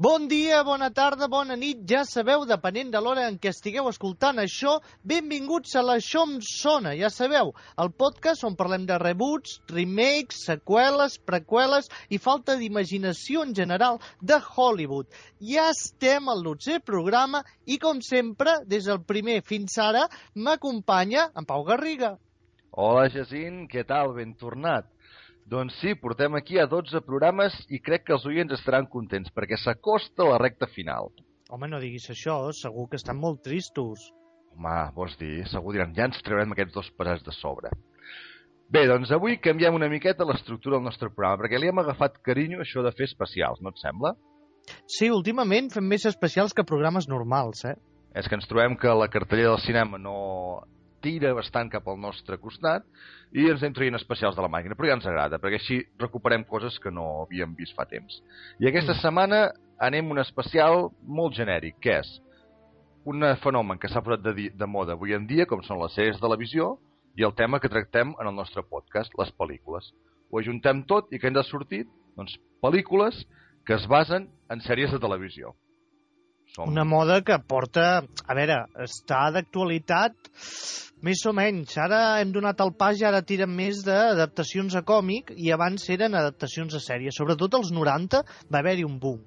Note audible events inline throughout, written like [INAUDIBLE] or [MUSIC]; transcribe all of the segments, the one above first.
Bon dia, bona tarda, bona nit, ja sabeu, depenent de l'hora en què estigueu escoltant això, benvinguts a l'Això em sona, ja sabeu, el podcast on parlem de reboots, remakes, seqüeles, preqüeles i falta d'imaginació en general de Hollywood. Ja estem al 12 programa i, com sempre, des del primer fins ara, m'acompanya en Pau Garriga. Hola, Jacint, què tal? Ben tornat. Doncs sí, portem aquí a 12 programes i crec que els oients estaran contents perquè s'acosta la recta final. Home, no diguis això, segur que estan molt tristos. Home, vols dir? Segur diran, ja ens traurem aquests dos pesats de sobre. Bé, doncs avui canviem una miqueta l'estructura del nostre programa, perquè li hem agafat carinyo això de fer especials, no et sembla? Sí, últimament fem més especials que programes normals, eh? És que ens trobem que la cartellera del cinema no tira bastant cap al nostre costat i ens anem traient especials de la màquina, però ja ens agrada, perquè així recuperem coses que no havíem vist fa temps. I aquesta mm. setmana anem un especial molt genèric, que és un fenomen que s'ha posat de, de moda avui en dia, com són les sèries de televisió, i el tema que tractem en el nostre podcast, les pel·lícules. Ho ajuntem tot i que ens ha sortit doncs, pel·lícules que es basen en sèries de televisió. Som... Una moda que porta... A veure, està d'actualitat més o menys. Ara hem donat el pas i ara tiren més d'adaptacions a còmic i abans eren adaptacions a sèrie. Sobretot als 90 va haver-hi un boom.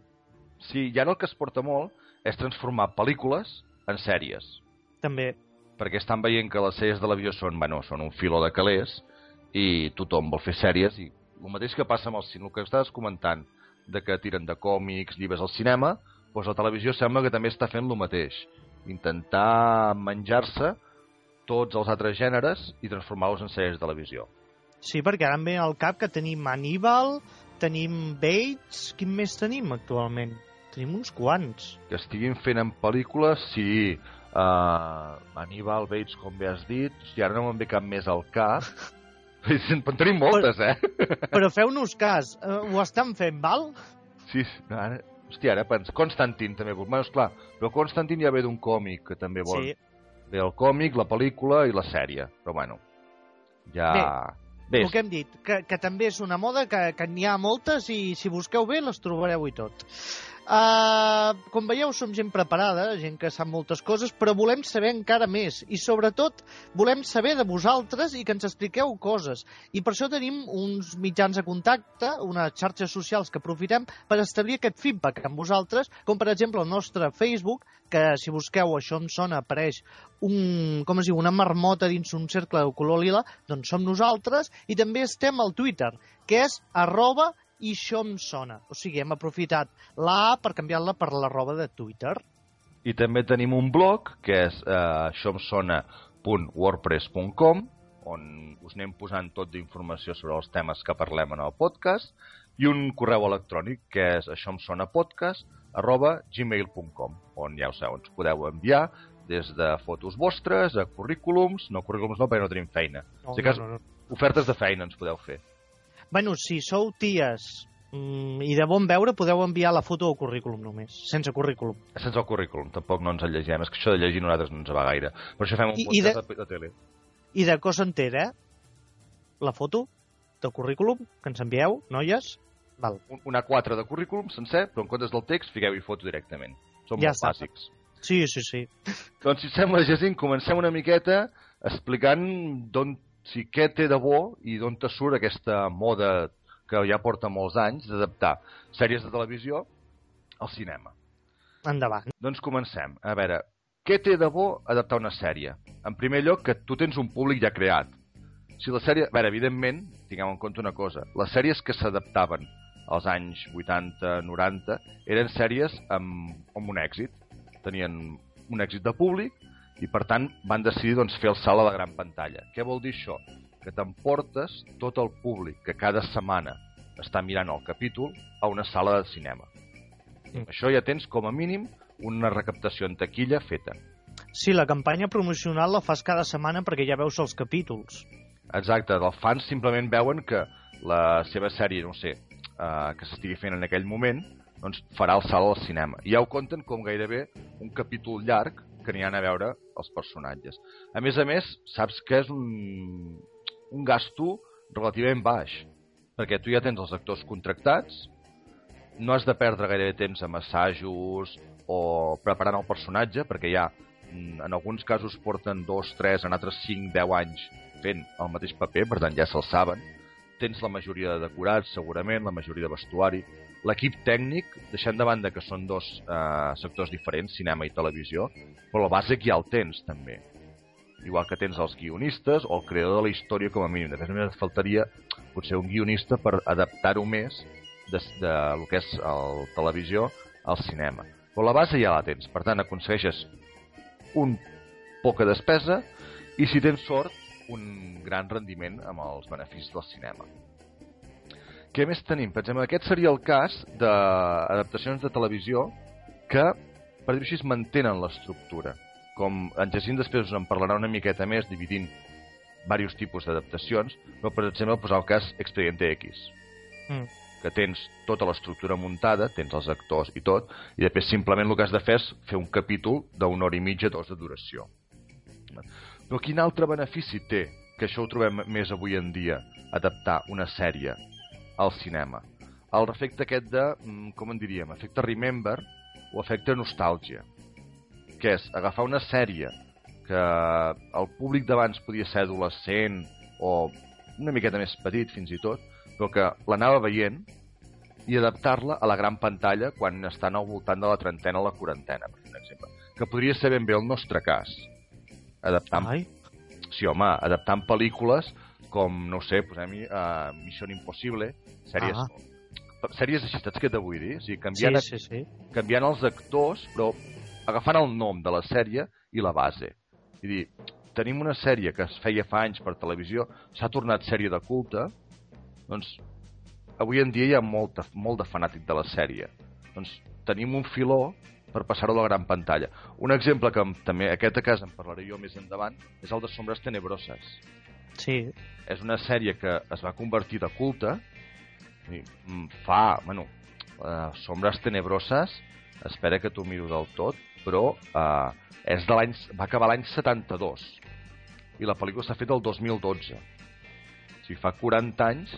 Sí, i ara el que es porta molt és transformar pel·lícules en sèries. També. Perquè estan veient que les sèries de l'avió són, bueno, són un filó de calés i tothom vol fer sèries i el mateix que passa amb el cine, el que estaves comentant, de que tiren de còmics, llibres al cinema, doncs la televisió sembla que també està fent el mateix. Intentar menjar-se tots els altres gèneres i transformar-los en sèries de televisió. Sí, perquè ara em ve al cap que tenim Aníbal, tenim Bates... Quin més tenim actualment? Tenim uns quants. Que estiguin fent en pel·lícules, sí. Uh, Aníbal, Bates, com bé has dit. I ara no me'n ve cap més al cap. en [LAUGHS] tenim moltes, eh? Però [LAUGHS] feu-nos cas. Uh, ho estan fent, val? Sí, ara, Hòstia, ara pens... Constantin també. Bueno, esclar, però Constantin ja ve d'un còmic que també vol... Sí. Ve el còmic, la pel·lícula i la sèrie. Però bueno, ja... Bé, bé. el que hem dit, que, que també és una moda, que, que n'hi ha moltes i si busqueu bé les trobareu i tot. Uh, com veieu, som gent preparada, gent que sap moltes coses, però volem saber encara més i, sobretot, volem saber de vosaltres i que ens expliqueu coses. I per això tenim uns mitjans de contacte, unes xarxes socials que aprofitem per establir aquest feedback amb vosaltres, com per exemple el nostre Facebook, que si busqueu això em sona, apareix un, com es diu, una marmota dins un cercle de color lila, doncs som nosaltres, i també estem al Twitter, que és arroba i això em sona. O sigui, hem aprofitat la A per canviar-la per la roba de Twitter. I també tenim un blog, que és eh, aixòemsona.wordpress.com, on us anem posant tot d'informació sobre els temes que parlem en el podcast, i un correu electrònic, que és aixòemsonapodcast arroba gmail.com, on ja ho sabeu, ens podeu enviar des de fotos vostres, a currículums, no currículums no, perquè no tenim feina. No, o sigui, no, no, no. Ofertes de feina ens podeu fer. Bueno, si sou ties mm, i de bon veure, podeu enviar la foto o currículum només, sense currículum. Sense el currículum, tampoc no ens el llegim. És que això de llegir nosaltres no ens va gaire. Per això fem un I, podcast de, de, de tele. I de cosa entera, la foto del currículum que ens envieu, noies, val. Una 4 de currículum sencer, però en comptes del text fiqueu-hi foto directament. Són ja molt està. bàsics. Sí, sí, sí. Doncs, si sembla, Jacint, comencem una miqueta explicant d'on si què té de bo i d'on te surt aquesta moda que ja porta molts anys d'adaptar sèries de televisió al cinema. Endavant. Doncs comencem. A veure, què té de bo adaptar una sèrie? En primer lloc, que tu tens un públic ja creat. Si la sèrie... A veure, evidentment, tinguem en compte una cosa. Les sèries que s'adaptaven als anys 80, 90, eren sèries amb, amb un èxit. Tenien un èxit de públic i per tant van decidir doncs, fer el salt a la gran pantalla. Què vol dir això? Que t'emportes tot el públic que cada setmana està mirant el capítol a una sala de cinema. Mm. Això ja tens com a mínim una recaptació en taquilla feta. Sí, la campanya promocional la fas cada setmana perquè ja veus els capítols. Exacte, els fans simplement veuen que la seva sèrie, no sé, eh, que s'estigui fent en aquell moment, doncs farà el salt al cinema. I ja ho compten com gairebé un capítol llarg que ha a veure els personatges. A més a més, saps que és un, un gasto relativament baix, perquè tu ja tens els actors contractats, no has de perdre gairebé temps amb assajos o preparant el personatge, perquè ja mm, en alguns casos porten 2, 3, en altres 5, 10 anys fent el mateix paper, per tant ja se'l saben. Tens la majoria de decorats, segurament, la majoria de vestuari. L'equip tècnic, deixant de banda que són dos eh, sectors diferents, cinema i televisió, però la base ja el tens, també. Igual que tens els guionistes o el creador de la història com a mínim. De fet, només faltaria potser un guionista per adaptar-ho més de, de lo que és el televisió al cinema. Però la base ja la tens, per tant aconsegueixes un poca despesa i si tens sort un gran rendiment amb els beneficis del cinema. Què més tenim? Per exemple, aquest seria el cas d'adaptacions de televisió que, per dir-ho així, mantenen l'estructura. Com en Jacint després en parlarà una miqueta més, dividint diversos tipus d'adaptacions, però per exemple posar el cas Expediente X. Mm que tens tota l'estructura muntada, tens els actors i tot, i després simplement el que has de fer és fer un capítol d'una hora i mitja, dos de duració. Però quin altre benefici té, que això ho trobem més avui en dia, adaptar una sèrie al cinema? El efecte aquest de, mm, com en diríem, efecte remember o efecte nostàlgia, que és agafar una sèrie que el públic d'abans podia ser adolescent o una miqueta més petit fins i tot, però que l'anava veient i adaptar-la a la gran pantalla quan estan al voltant de la trentena o la quarantena, per exemple. Que podria ser ben bé el nostre cas. Adaptant... Ai. Sí, home, adaptant pel·lícules com, no sé, posem-hi uh, Mission Impossible, sèries... Ah. Sèries així, saps què t'ho vull dir? O sigui, canviant, sí, sí, sí. canviant els actors, però agafant el nom de la sèrie i la base. I dir, tenim una sèrie que es feia fa anys per televisió, s'ha tornat sèrie de culte, doncs avui en dia hi ha molt, molt de fanàtic de la sèrie. Doncs tenim un filó per passar-ho a la gran pantalla. Un exemple que també, aquest cas en parlaré jo més endavant, és el de Sombres Tenebroses. Sí. És una sèrie que es va convertir de culte i mm, fa, bueno, uh, Sombres Tenebroses, espera que t'ho miro del tot, però uh, és de l'any va acabar l'any 72 i la pel·lícula s'ha fet el 2012. O sigui, fa 40 anys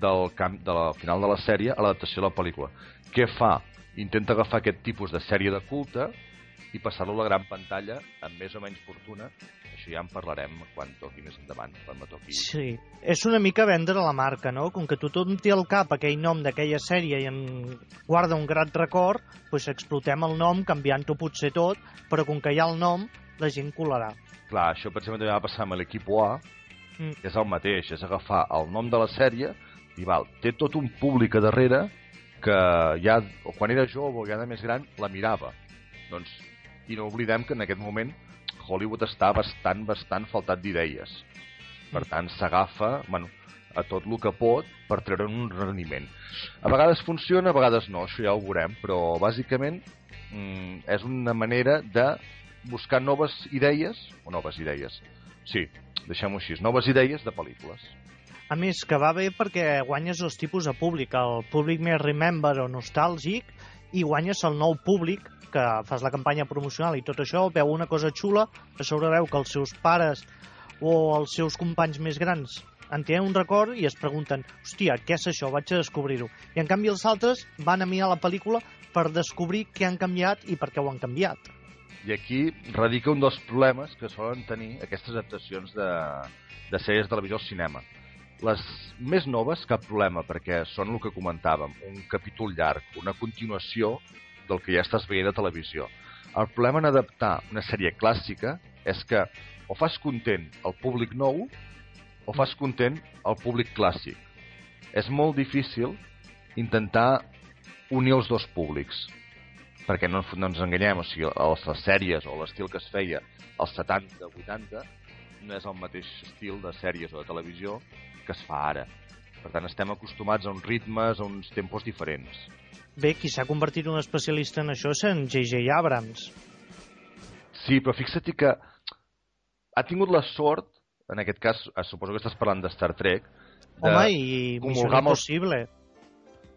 del, camp, de la final de la sèrie a l'adaptació de la pel·lícula. Què fa? Intenta agafar aquest tipus de sèrie de culte i passar-lo a la gran pantalla amb més o menys fortuna. Això ja en parlarem quan toqui més endavant, quan me toqui. Sí, és una mica vendre la marca, no? Com que tothom té al cap aquell nom d'aquella sèrie i en guarda un grat record, doncs explotem el nom canviant-ho potser tot, però com que hi ha el nom, la gent colarà. Clar, això per exemple també va passar amb l'equip A, mm. és el mateix, és agafar el nom de la sèrie i val, té tot un públic a darrere que ja, quan era jove o ja de més gran, la mirava. Doncs, I no oblidem que en aquest moment Hollywood està bastant, bastant faltat d'idees. Per tant, s'agafa bueno, a tot el que pot per treure un rendiment. A vegades funciona, a vegades no, això ja ho veurem, però bàsicament mm, és una manera de buscar noves idees, o noves idees, sí, deixem-ho així, noves idees de pel·lícules. A més, que va bé perquè guanyes dos tipus de públic, el públic més remember o nostàlgic, i guanyes el nou públic que fas la campanya promocional i tot això, veu una cosa xula, a sobre veu que els seus pares o els seus companys més grans en tenen un record i es pregunten hòstia, què és això? Vaig a descobrir-ho. I en canvi els altres van a mirar la pel·lícula per descobrir què han canviat i per què ho han canviat. I aquí radica un dels problemes que solen tenir aquestes adaptacions de, de sèries de televisió al cinema les més noves, cap problema, perquè són el que comentàvem, un capítol llarg, una continuació del que ja estàs veient a televisió. El problema en adaptar una sèrie clàssica és que o fas content el públic nou o fas content el públic clàssic. És molt difícil intentar unir els dos públics, perquè no, no ens enganyem, o sigui, les sèries o l'estil que es feia als 70-80 no és el mateix estil de sèries o de televisió que es fa ara. Per tant, estem acostumats a uns ritmes, a uns tempos diferents. Bé, qui s'ha convertit un especialista en això és en J.J. Abrams. Sí, però fixa't que ha tingut la sort, en aquest cas, eh, suposo que estàs parlant de Star Trek, de Home, i Missió Impossible.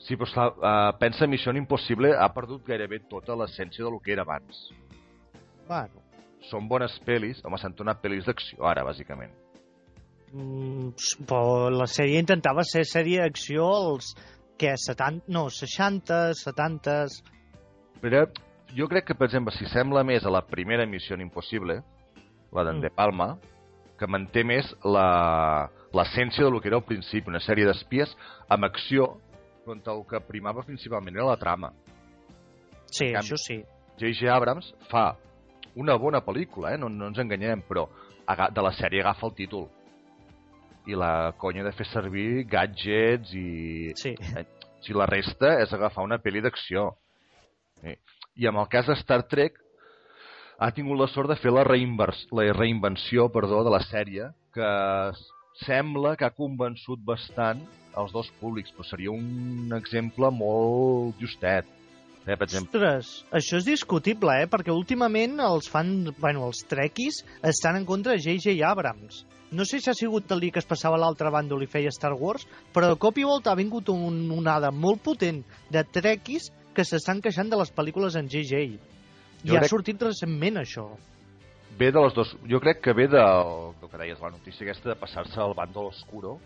Sí, però esclar, uh, pensa Missió Impossible ha perdut gairebé tota l'essència del que era abans. Bueno. Són bones pel·lis, home, s'han tornat pel·lis d'acció ara, bàsicament. Mm, però la sèrie intentava ser sèrie d'acció als què, 70, no, 60, 70... Però jo crec que, per exemple, si sembla més a la primera Missió Impossible, la d'en Mm. De Palma, que manté més la l'essència del que era al principi, una sèrie d'espies amb acció, on el que primava principalment era la trama. Sí, En canvi- això sí. J.J. Abrams fa una bona pel·lícula, eh? no, no ens enganyem, però de la sèrie agafa el títol. I la conya de fer servir gadgets i... Sí. Si la resta és agafar una pel·li d'acció. Eh, I amb el cas de Star Trek, ha tingut la sort de fer la, reinvers, la reinvenció perdó, de la sèrie, que sembla que ha convençut bastant els dos públics, però seria un exemple molt justet. Eh, per exemple, Ostres, això és discutible, eh? Perquè últimament els fans, bueno, els trequis estan en contra de J.J. Abrams. No sé si ha sigut el dia que es passava a l'altre bàndol i feia Star Wars, però de cop i volta ha vingut un, una onada molt potent de trequis que s'estan queixant de les pel·lícules en J.J. I Jo ha crec- sortit recentment, això. ve de les dos... Jo crec que ve del, del que deies, la notícia aquesta de passar-se al bàndol oscuro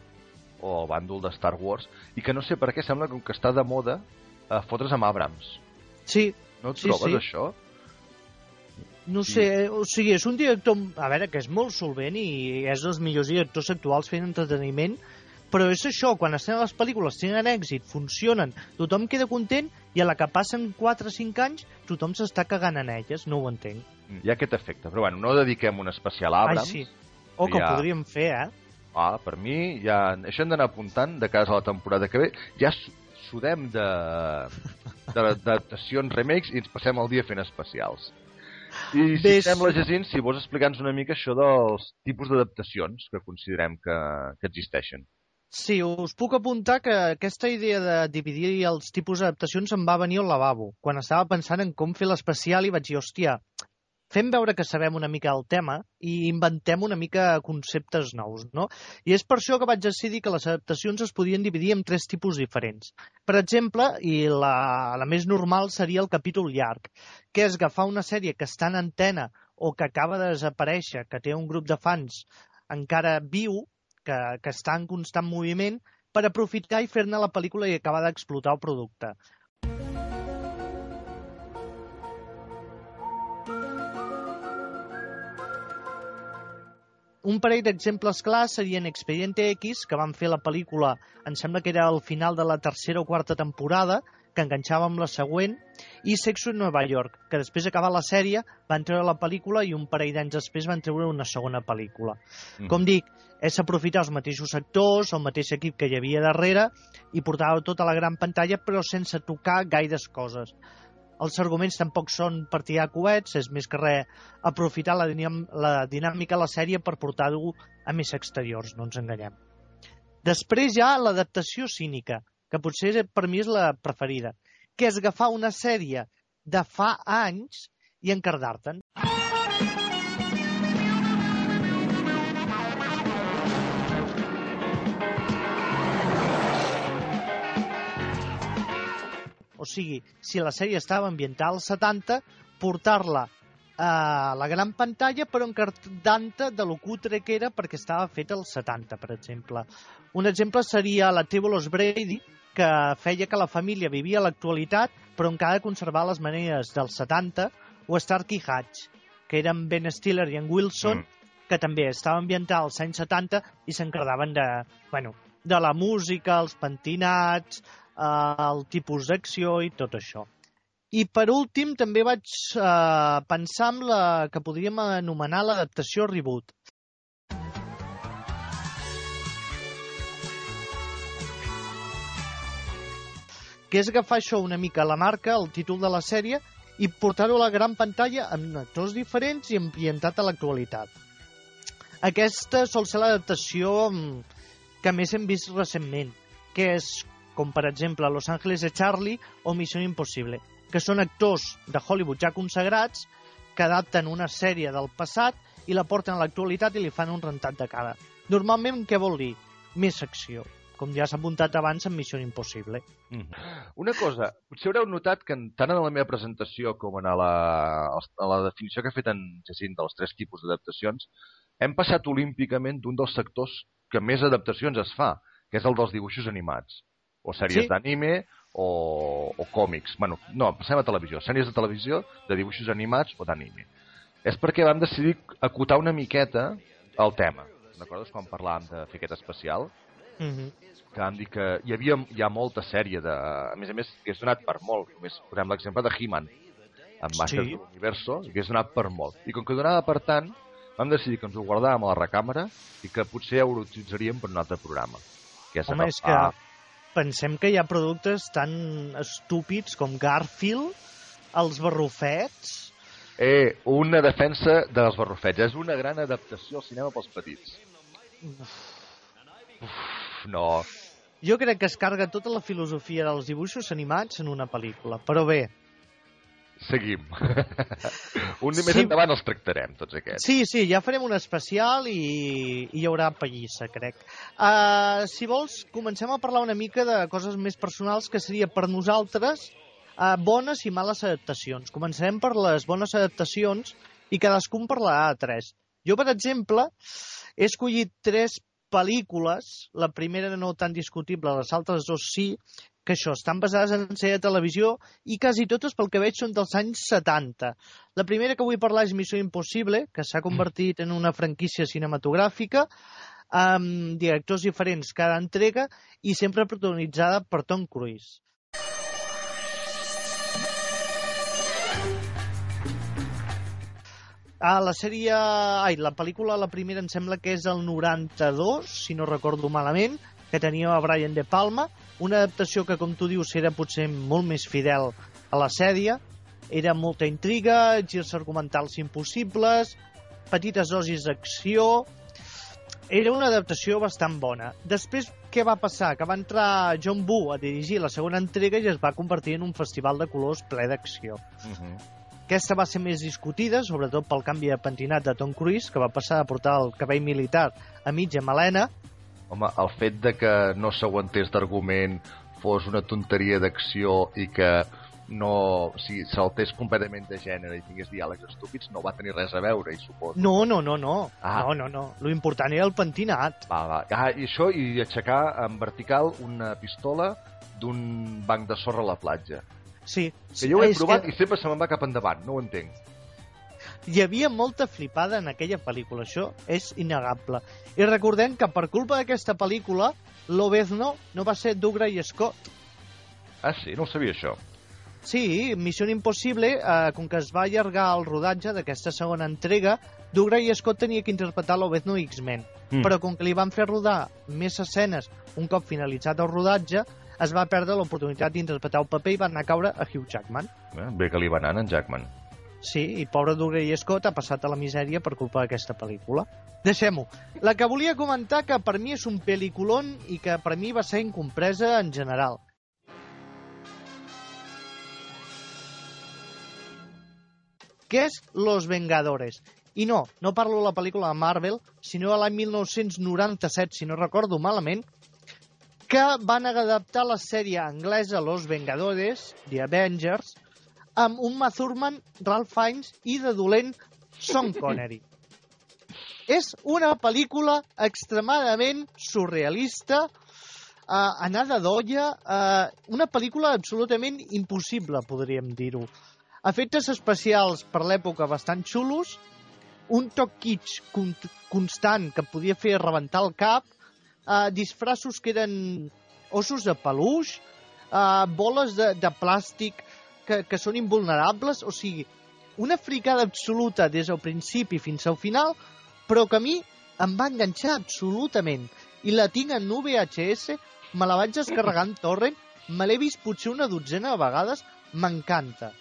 o al bàndol de Star Wars i que no sé per què sembla com que està de moda a fotre's amb Abrams. Sí, No et Sí, trobes, sí. això? No sé, o sigui, és un director, a veure, que és molt solvent i és dels millors directors actuals fent entreteniment, però és això, quan estan les pel·lícules tenen èxit, funcionen, tothom queda content i a la que passen 4 o 5 anys tothom s'està cagant en elles, no ho entenc. Hi ha aquest efecte. Però bueno, no dediquem un especial a Abrams. Ai, sí. O que Ja. ho podríem fer, eh? Ah, per mi, ja... això hem d'anar apuntant de cas a la temporada que ve. Ja su- sudem de de- d'adaptacions, remakes, i ens passem el dia fent especials. I si Bé, sembla. Jacint, si vols explicar-nos una mica això dels tipus d'adaptacions que considerem que, que existeixen. Sí, us puc apuntar que aquesta idea de dividir els tipus d'adaptacions em va venir al lavabo. Quan estava pensant en com fer l'especial i vaig dir, hòstia, fem veure que sabem una mica el tema i inventem una mica conceptes nous, no? I és per això que vaig decidir que les adaptacions es podien dividir en tres tipus diferents. Per exemple, i la, la més normal seria el capítol llarg, que és agafar una sèrie que està en antena o que acaba de desaparèixer, que té un grup de fans encara viu, que, que està en constant moviment, per aprofitar i fer-ne la pel·lícula i acabar d'explotar el producte. Un parell d'exemples clars serien Expediente X, que van fer la pel·lícula, em sembla que era al final de la tercera o quarta temporada, que enganxava amb la següent, i Sexo en Nova York, que després d'acabar la sèrie van treure la pel·lícula i un parell d'anys després van treure una segona pel·lícula. Mm. Com dic, és aprofitar els mateixos actors, el mateix equip que hi havia darrere i portar-ho tot a la gran pantalla però sense tocar gaires coses. Els arguments tampoc són per tirar coets, és més que res aprofitar la, dinam la dinàmica de la sèrie per portar-ho a més exteriors, no ens enganyem. Després hi ha l'adaptació cínica, que potser per mi és la preferida, que és agafar una sèrie de fa anys i encardar-te'n. O sigui, si la sèrie estava ambientada als 70, portar-la a la gran pantalla però encardant-te de lo cutre que era perquè estava feta als 70, per exemple. Un exemple seria la Tébolos Brady, que feia que la família vivia l'actualitat però encara conservar les maneres dels 70, o Starkey Hatch, que eren Ben Stiller i en Wilson, Mm. que també estava ambientada als anys 70 i s'encardaven de, bueno, de la música, els pentinats, eh, el tipus d'acció i tot això. I per últim també vaig eh, pensar en la que podríem anomenar l'adaptació reboot. que és agafar això una mica la marca, el títol de la sèrie, i portar-ho a la gran pantalla amb actors diferents i ambientat a l'actualitat. Aquesta sol ser l'adaptació mm, que més hem vist recentment, que és com per exemple Los Angeles de Charlie o Missió Impossible, que són actors de Hollywood ja consagrats que adapten una sèrie del passat i la porten a l'actualitat i li fan un rentat de cara. Normalment, què vol dir? Més acció, com ja s'ha apuntat abans en Missió Impossible. Mm. Una cosa, potser haureu notat que en- tant en la meva presentació com en la, a la definició que ha fet en Jacint dels tres tipus d'adaptacions, hem passat olímpicament d'un dels sectors que més adaptacions es fa, que és el dels dibuixos animats. O sèries Sí. d'anime o, o còmics. Bueno, no, passem a televisió. Sèries de televisió de dibuixos animats o d'anime. És perquè vam decidir acotar una miqueta el tema. Recordes quan parlàvem de fer aquest especial? Mm -hmm. que vam dir que hi havia hi ha molta sèrie de... A més a més, que és donat per molt. Només posem l'exemple de He-Man, amb Masters Sí. de l'Universo, que és donat per molt. I com que donava per tant, vam decidir que ens ho guardàvem a la recàmera i que potser ho utilitzaríem per un altre programa. Que és Home, és que pensem que hi ha productes tan estúpids com Garfield, els barrufets... Eh, una defensa dels barrufets. És una gran adaptació al cinema pels petits. Uf, no. Jo crec que es carga tota la filosofia dels dibuixos animats en una pel·lícula. Però bé, Seguim. [LAUGHS] un dia més Sí. endavant els tractarem, tots aquests. sí, sí, ja farem un especial i, i hi haurà pallissa, crec. Uh, si vols, comencem a parlar una mica de coses més personals que seria per nosaltres uh, bones i males adaptacions. Començarem per les bones adaptacions i cadascun parlarà de tres. Jo, per exemple, he escollit tres pel·lícules, la primera no tan discutible, les altres dos sí, que això, estan basades en sèrie de televisió i quasi totes, pel que veig, són dels anys 70. La primera que vull parlar és Missió Impossible, que s'ha convertit en una franquícia cinematogràfica amb directors diferents cada entrega i sempre protagonitzada per Tom Cruise. Ah, la sèrie... Ai, la pel·lícula, la primera, em sembla que és el 92, si no recordo malament, que tenia a Brian De Palma, una adaptació que, com tu dius, era potser molt més fidel a la sèrie, era molta intriga, girs argumentals impossibles, petites dosis d'acció... Era una adaptació bastant bona. Després, què va passar? Que va entrar John Woo a dirigir la segona entrega i es va convertir en un festival de colors ple d'acció. Uh -huh. Aquesta va ser més discutida, sobretot pel canvi de pentinat de Tom Cruise, que va passar a portar el cabell militar a mitja melena. Home, el fet de que no s'aguantés d'argument fos una tonteria d'acció i que no... O sigui, saltés completament de gènere i tingués diàlegs estúpids, no va tenir res a veure, i suposo. No, no, no, no. Ah. No, no, no. Lo important era el pentinat. Va, va. Ah, i això, i aixecar en vertical una pistola d'un banc de sorra a la platja. Sí. Que jo ho he provat que i sempre se me'n va cap endavant, no ho entenc. Hi havia molta flipada en aquella pel·lícula, això és innegable. I recordem que per culpa d'aquesta pel·lícula, Lobezno no va ser Dougray Scott. Ah, sí? No ho sabia, això. Sí, Missió Impossible, eh, com que es va allargar el rodatge d'aquesta segona entrega, Dougray Scott tenia que interpretar l'Obezno X-Men. Mm. Però com que li van fer rodar més escenes un cop finalitzat el rodatge, es va perdre l'oportunitat d'interpretar el paper i va anar a caure a Hugh Jackman. Eh, bé que li va anar en Jackman. Sí, i pobre Dougray Scott ha passat a la misèria per culpa d'aquesta pel·lícula. Deixem-ho. La que volia comentar que per mi és un pel·lículon i que per mi va ser incompresa en general. Què és Los Vengadores? I no, no parlo de la pel·lícula de Marvel, sinó de l'any 1997, si no recordo malament, que van adaptar la sèrie anglesa Los Vengadores, The Avengers, amb un Uma Thurman, Ralph Fiennes i de dolent Sean [LAUGHS] Connery. És una pel·lícula extremadament surrealista, eh, anada d'olla, eh, una pel·lícula absolutament impossible, podríem dir-ho. Efectes especials per l'època bastant xulos, un toc kitsch con constant que podia fer rebentar el cap, eh, disfraços que eren ossos de peluix, eh, boles de, de plàstic que, que són invulnerables, o sigui, una fricada absoluta des del principi fins al final, però que a mi em va enganxar absolutament. I la tinc en VHS, me la vaig descarregar en torrent, me l'he vist potser una dotzena de vegades, m'encanta.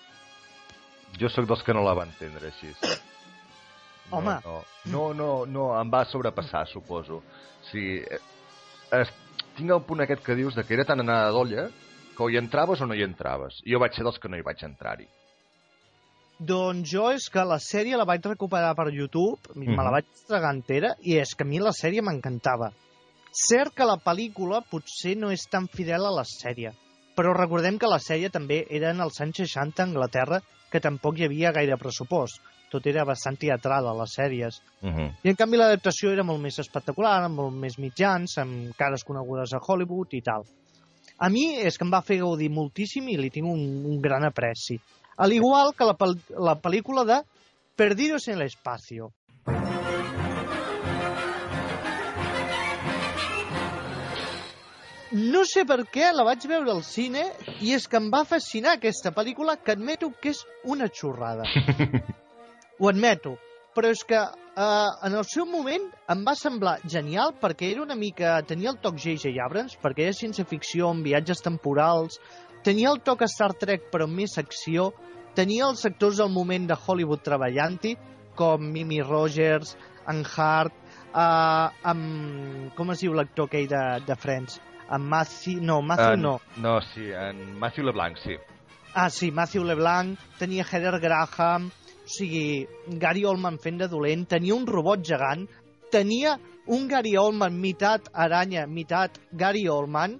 Jo sóc dels que no la va entendre així. No, [COUGHS] Home. No, no, no, no, em va sobrepassar, suposo. Sí, eh, es, tinc el punt aquest que dius de que era tan anada d'olla que o hi entraves o no hi entraves. Jo vaig ser dels que no hi vaig entrar-hi. Doncs jo és que la sèrie la vaig recuperar per YouTube, mm -hmm. me la Mhm. vaig tragar entera, i és que a mi la sèrie m'encantava. Cert que la pel·lícula potser no és tan fidel a la sèrie, però recordem que la sèrie també era en els anys 60 a Anglaterra, que tampoc hi havia gaire pressupost. Tot era bastant teatral a les sèries. Uh -huh. I en canvi l'adaptació era molt més espectacular, amb molt més mitjans, amb cares conegudes a Hollywood i tal. A mi és que em va fer gaudir moltíssim i li tinc un, un gran apreci. Al igual que la, pel la pel·lícula de Perdidos en l'espacio. No sé per què la vaig veure al cine i és que em va fascinar aquesta pel·lícula que admeto que és una xorrada. [LAUGHS] Ho admeto, però és que uh, en el seu moment em va semblar genial perquè era una mica... tenia el toc J.J. Abrams, perquè era ciència-ficció amb viatges temporals, tenia el toc Star Trek però amb més acció, tenia els actors del moment de Hollywood treballant-hi, com Mimi Rogers, en Hart, uh, amb... com es diu l'actor aquell de, de Friends? En Matthew... No, Matthew En- no. No, sí, en Matthew LeBlanc, sí. Ah, sí, Matthew LeBlanc, tenia Heather Graham, o sigui, Gary Oldman fent de dolent, tenia un robot gegant, tenia un Gary Oldman mitat aranya, mitat Gary Oldman,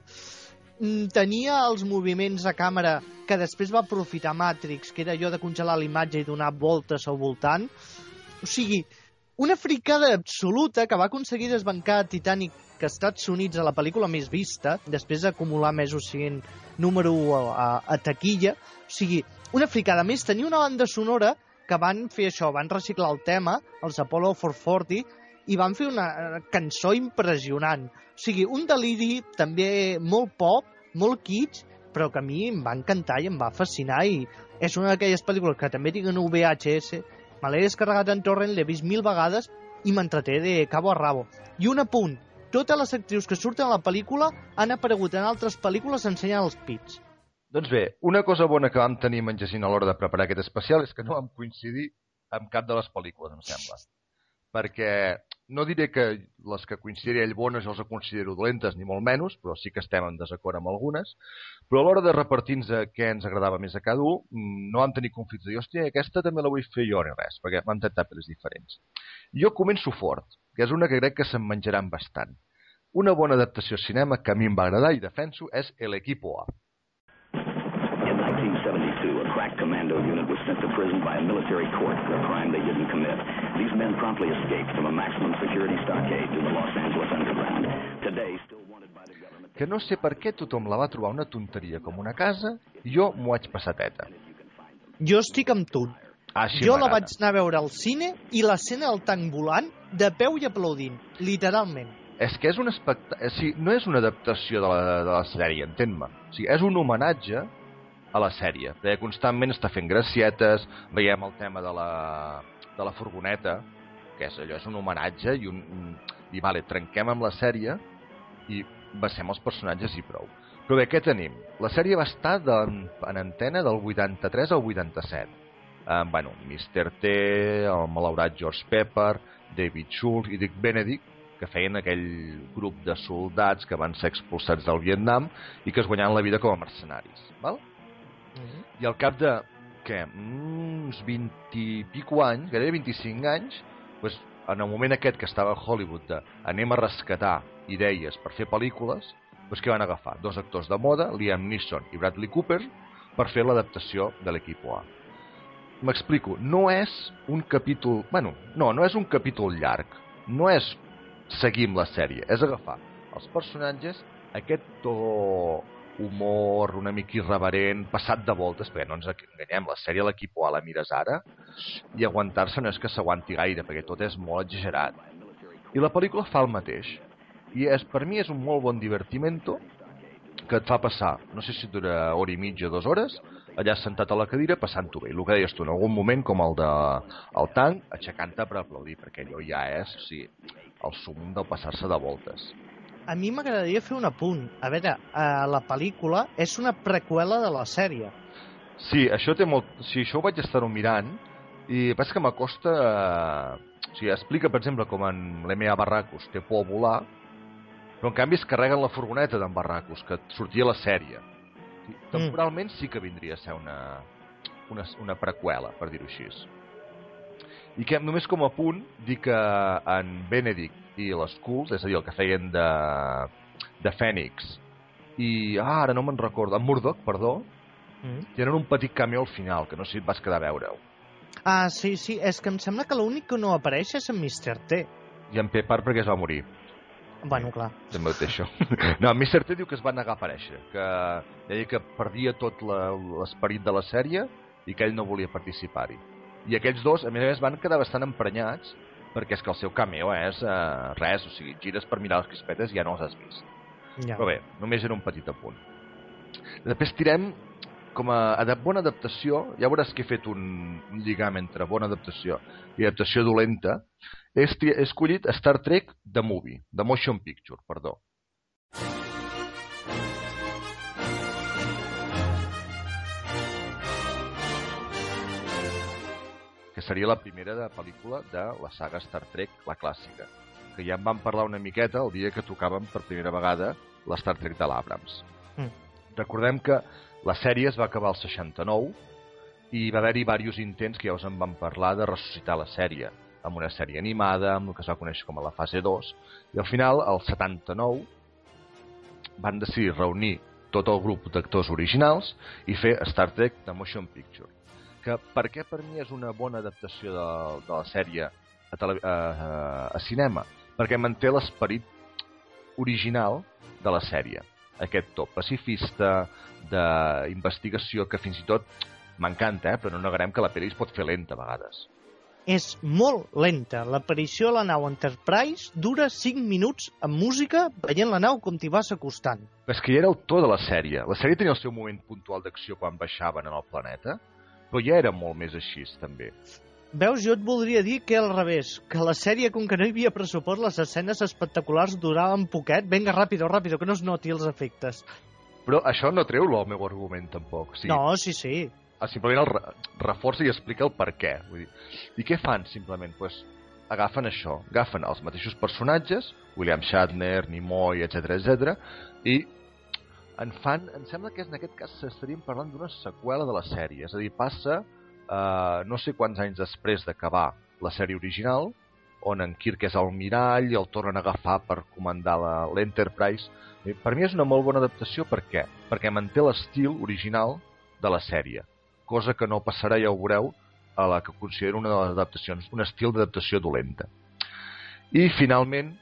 mm, tenia els moviments de càmera que després va aprofitar Matrix, que era allò de congelar la imatge i donar voltes al voltant. O sigui, una fricada absoluta que va aconseguir desbancar Titanic que Estats Units a la pel·lícula més vista, després d'acumular mesos sent número 1 a, a, a taquilla. O sigui, una fricada A més. Tenia una banda sonora que van fer això, van reciclar el tema, els Apollo 440, i van fer una eh, cançó impressionant. O sigui, un deliri també molt pop, molt kitsch, però que a mi em va encantar i em va fascinar i és una d'aquelles pel·lícules que també tinc en VHS, me l'he descarregat en torrent, l'he vist mil vegades i m'entreté de cabo a rabo. I un apunt, totes les actrius que surten a la pel·lícula han aparegut en altres pel·lícules ensenyant els pits. Doncs bé, una cosa bona que vam tenir amb en Jacint a l'hora de preparar aquest especial és que no vam coincidir amb cap de les pel·lícules, em sembla. Perquè no diré que les que consideri ell bones jo les considero dolentes, ni molt menys, però sí que estem en desacord amb algunes. Però a l'hora de repartir-nos què ens agradava més a cada un, mm, no vam tenir conflicte dir, hòstia, aquesta també la vull fer jo ni res, perquè vam tentar pel·lis diferents. Jo començo fort, que és una que crec que se'n menjaran bastant. Una bona adaptació a cinema que a mi em va agradar i defenso és El Equipo A. In 1972, a crack commando unit was sent to prison by a military court for a crime they didn't commit. These men promptly escaped from a maximum security stockade to the Los Angeles underground. Today, still wanted by the government. que no sé per què tothom la va trobar una tonteria com una casa jo m'ho vaig passar teta. Jo estic amb tu. Així jo la vaig anar a veure al cine i l'escena del tanc volant de peu i aplaudint, literalment. És que és un espectacle... O sigui, no és una adaptació de la, de la sèrie, entén-me. O sigui, és un homenatge a la sèrie. Perquè constantment està fent gracietes, veiem el tema de la, de la furgoneta, que és allò, és un homenatge i un... I vale, trenquem amb la sèrie i basem els personatges i prou. Però bé, què tenim? La sèrie va estar de, en antena del 83 al 87. Eh, bueno, Mr. T, el malaurat George Pepper, David Schultz i Dick Benedict, que feien aquell grup de soldats que van ser expulsats del Vietnam i que es guanyaven la vida com a mercenaris. Val? Al cap de, què, mm, uns 20 i pico anys, gairebé 25 anys, doncs, en el moment aquest que estava a Hollywood de anem a rescatar idees per fer pel·lícules, doncs què van agafar? Dos actors de moda, Liam Neeson i Bradley Cooper, per fer l'adaptació de l'equip A. M'explico, no és un capítol... Bueno, no, no és un capítol llarg. No és seguir amb la sèrie. És agafar els personatges, aquest to humor una mica irreverent, passat de voltes, perquè no ens enganyem, la sèrie l'equip A la mires ara, i aguantar-se no és que s'aguanti gaire, perquè tot és molt exagerat. I la pel·lícula fa el mateix. I és, per mi és un molt bon divertimento que et fa passar, no sé si dura hora i mitja, dues hores, allà sentat a la cadira passant-ho bé. El que deies tu, en algun moment, com el de el tanc, aixecant-te per aplaudir, perquè allò ja és, o sigui, el sum del passar-se de voltes. A mi m'agradaria fer un apunt. A veure, eh, la pel·lícula és una preqüela de la sèrie. Sí, això té molt... Sí, això ho vaig estar-ho mirant i pas que m'acosta... Eh... O sigui, explica, per exemple, com en l'M.A. Barracus té por a volar, però en canvi es carreguen la furgoneta d'en Barracus, que sortia a la sèrie. Sí, temporalment sí que vindria a ser una, una, una preqüela, per dir-ho així. I que només com a punt, dir que en Benedict i les Cools, és a dir, el que feien de, de Fènix, i ah, ara no me'n recordo, en Murdoch, perdó, Mm. tenen un petit cameo al final, que no sé si et vas quedar a veure-ho. Ah, sí, sí, és que em sembla que l'únic que no apareix és en Mr. T. I en Pepper perquè es va morir. Bueno, clar. També ho té això. [LAUGHS] No, Mr. T diu que es va negar a aparèixer, que deia que perdia tot l'esperit de la sèrie i que ell no volia participar-hi. I aquells dos, a més a més, van quedar bastant emprenyats perquè és que el seu cameo és eh, res, o sigui, gires per mirar les crispetes i ja no els has vist. Ja. Però bé, només era un petit apunt. Després tirem com a adap bona adaptació, ja veuràs que he fet un, un lligam entre bona adaptació i adaptació dolenta, he, he escollit Star Trek The Movie, The Motion Picture, perdó. Que seria la primera de pel·lícula de la saga Star Trek, la clàssica, que ja en vam parlar una miqueta el dia que tocàvem per primera vegada la Star Trek de l'Abrams. Mm. Recordem que la sèrie es va acabar al 69 i va haver-hi diversos intents que ja us en vam parlar de ressuscitar la sèrie amb una sèrie animada, amb el que es va conèixer com a la fase 2, i al final, al 79, van decidir reunir tot el grup d'actors originals i fer Star Trek The Motion Picture. Que per què per mi és una bona adaptació de, de la sèrie a, tele, a, a, a cinema? Perquè manté l'esperit original de la sèrie. Aquest to pacifista, d'investigació, que fins i tot m'encanta, eh? però no negarem que la pel·li es pot fer lenta a vegades. És molt lenta. L'aparició a la nau Enterprise dura 5 minuts amb música veient la nau com t'hi vas acostant. És que ja era el to de la sèrie. La sèrie tenia el seu moment puntual d'acció quan baixaven en el planeta, però ja era molt més així, també. Veus, jo et voldria dir que al revés, que la sèrie, com que no hi havia pressupost, les escenes espectaculars duraven poquet. Vinga, ràpido, ràpido, que no es noti els efectes. Però això no treu el meu argument, tampoc. O sigui, No, sí, sí. Ah, simplement el re reforça i explica el per què. Vull dir, I què fan, simplement? Pues, agafen això, agafen els mateixos personatges, William Shatner, Nimoy, etc etc, i en fan, em sembla que en aquest cas estaríem parlant d'una seqüela de la sèrie, és a dir, passa eh, no sé quants anys després d'acabar la sèrie original, on en Kirk és el mirall i el tornen a agafar per comandar l'Enterprise. Eh, Per mi és una molt bona adaptació, per què? Perquè manté l'estil original de la sèrie, cosa que no passarà, ja ho veureu, a la que considero una de les adaptacions, un estil d'adaptació dolenta. I, finalment,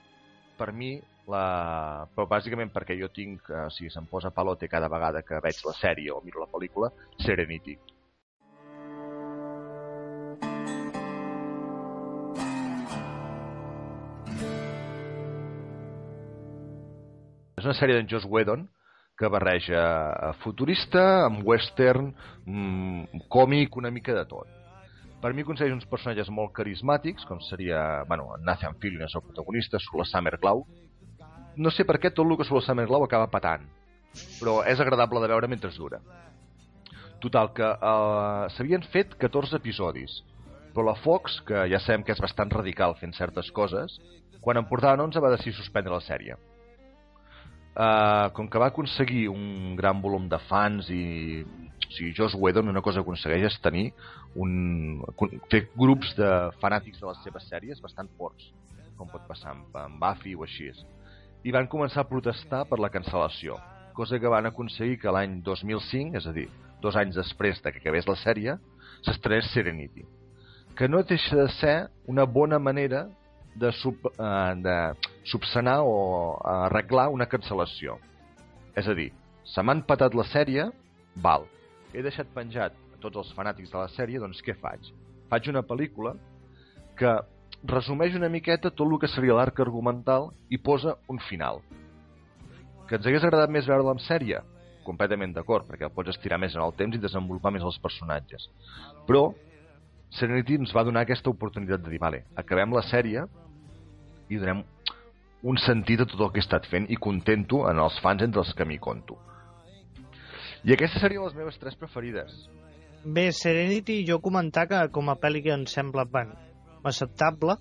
per mi, la... però bàsicament perquè jo tinc, eh, si se'm posa palote cada vegada que veig la sèrie o miro la pel·lícula, Serenity. És una sèrie d'en Joss Whedon que barreja eh, futurista amb western, mm, còmic, una mica de tot. Per mi aconsegueix uns personatges molt carismàtics, com seria, bueno, en Nathan Fillion és el protagonista, Sula Summerglau. No sé per què tot el que Sula Summerglau acaba patant, però és agradable de veure mentre dura. Total, que eh, s'havien fet 14 episodis, però la Fox, que ja sabem que és bastant radical fent certes coses, quan en portaven 11 va decidir suspendre la sèrie. Uh, com que va aconseguir un gran volum de fans i o sigui, Joss Whedon una cosa que aconsegueix és tenir un, fer grups de fanàtics de les seves sèries bastant forts com pot passar amb, amb Buffy o així i van començar a protestar per la cancel·lació cosa que van aconseguir que l'any 2005 és a dir, dos anys després de que acabés la sèrie s'estrenés Serenity que no deixa de ser una bona manera de, sub, eh, de subsanar o arreglar una cancel·lació. És a dir, se m'han patat la sèrie, val. He deixat penjat a tots els fanàtics de la sèrie, doncs què faig? Faig una pel·lícula que resumeix una miqueta tot el que seria l'arc argumental i posa un final. Que ens hagués agradat més veure-la en sèrie? Completament d'acord, perquè pots estirar més en el temps i desenvolupar més els personatges. Però Serenity ens va donar aquesta oportunitat de dir, vale, acabem la sèrie i donem un sentit a tot el que he estat fent i contento en els fans entre els que m'hi conto. I aquestes serien les meves tres preferides. Bé, Serenity, jo comentar que com a pel·li que em sembla bueno, acceptable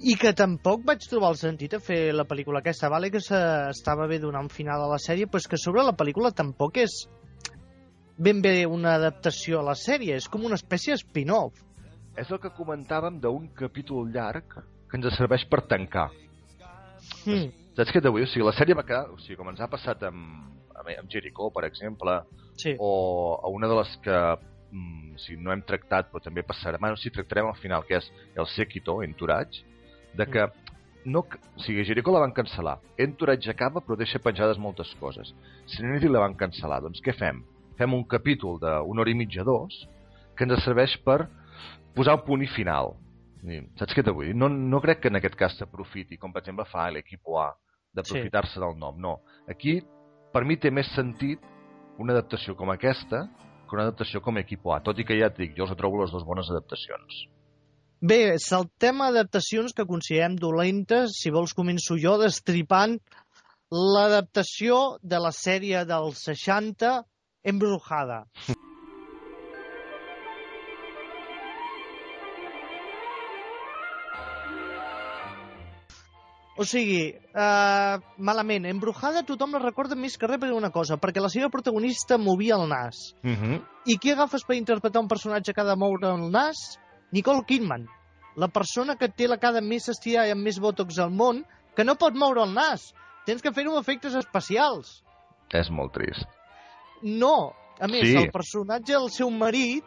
i que tampoc vaig trobar el sentit a fer la pel·lícula aquesta. Vale que estava bé donar un final a la sèrie, però és que sobre la pel·lícula tampoc és ben bé una adaptació a la sèrie, és com una espècie spin-off. És el que comentàvem d'un capítol llarg que ens serveix per tancar. Mm. Saps què dir? O sigui, la sèrie va quedar... O sigui, com ens ha passat amb, amb, amb Jericho, per exemple, Sí. o a una de les que mm, sigui, no hem tractat, però també passarà... Bueno, sí, tractarem al final, que és el Sekito, Entourage, de que no, o sigui, Jericho la van cancel·lar. Entourage acaba, però deixa penjades moltes coses. Serenity la van cancel·lar. Doncs què fem? Fem un capítol d'una hora i mitja, dos, que ens serveix per posar un punt i final. I, saps què t'ho vull dir? No, no crec que en aquest cas s'aprofiti, com per exemple fa l'equip A, d'aprofitar-se sí. del nom. No. Aquí, per mi, té més sentit una adaptació com aquesta que una adaptació com Equipo A, tot i que ja et dic, jo els trobo les dues bones adaptacions. Bé, saltem a adaptacions que considerem dolentes. Si vols començo jo destripant l'adaptació de la sèrie dels 60 Embrujada. [LAUGHS] O sigui, uh, malament, Embrujada tothom la recorda més que res per una cosa, perquè la seva protagonista movia el nas. Uh -huh. I qui agafes per interpretar un personatge que ha de moure el nas? Nicole Kidman, la persona que té la cara més estirada i amb més botox al món, que no pot moure el nas. Tens que fer-ho efectes especials. És molt trist. No. A més, Sí. el personatge del seu marit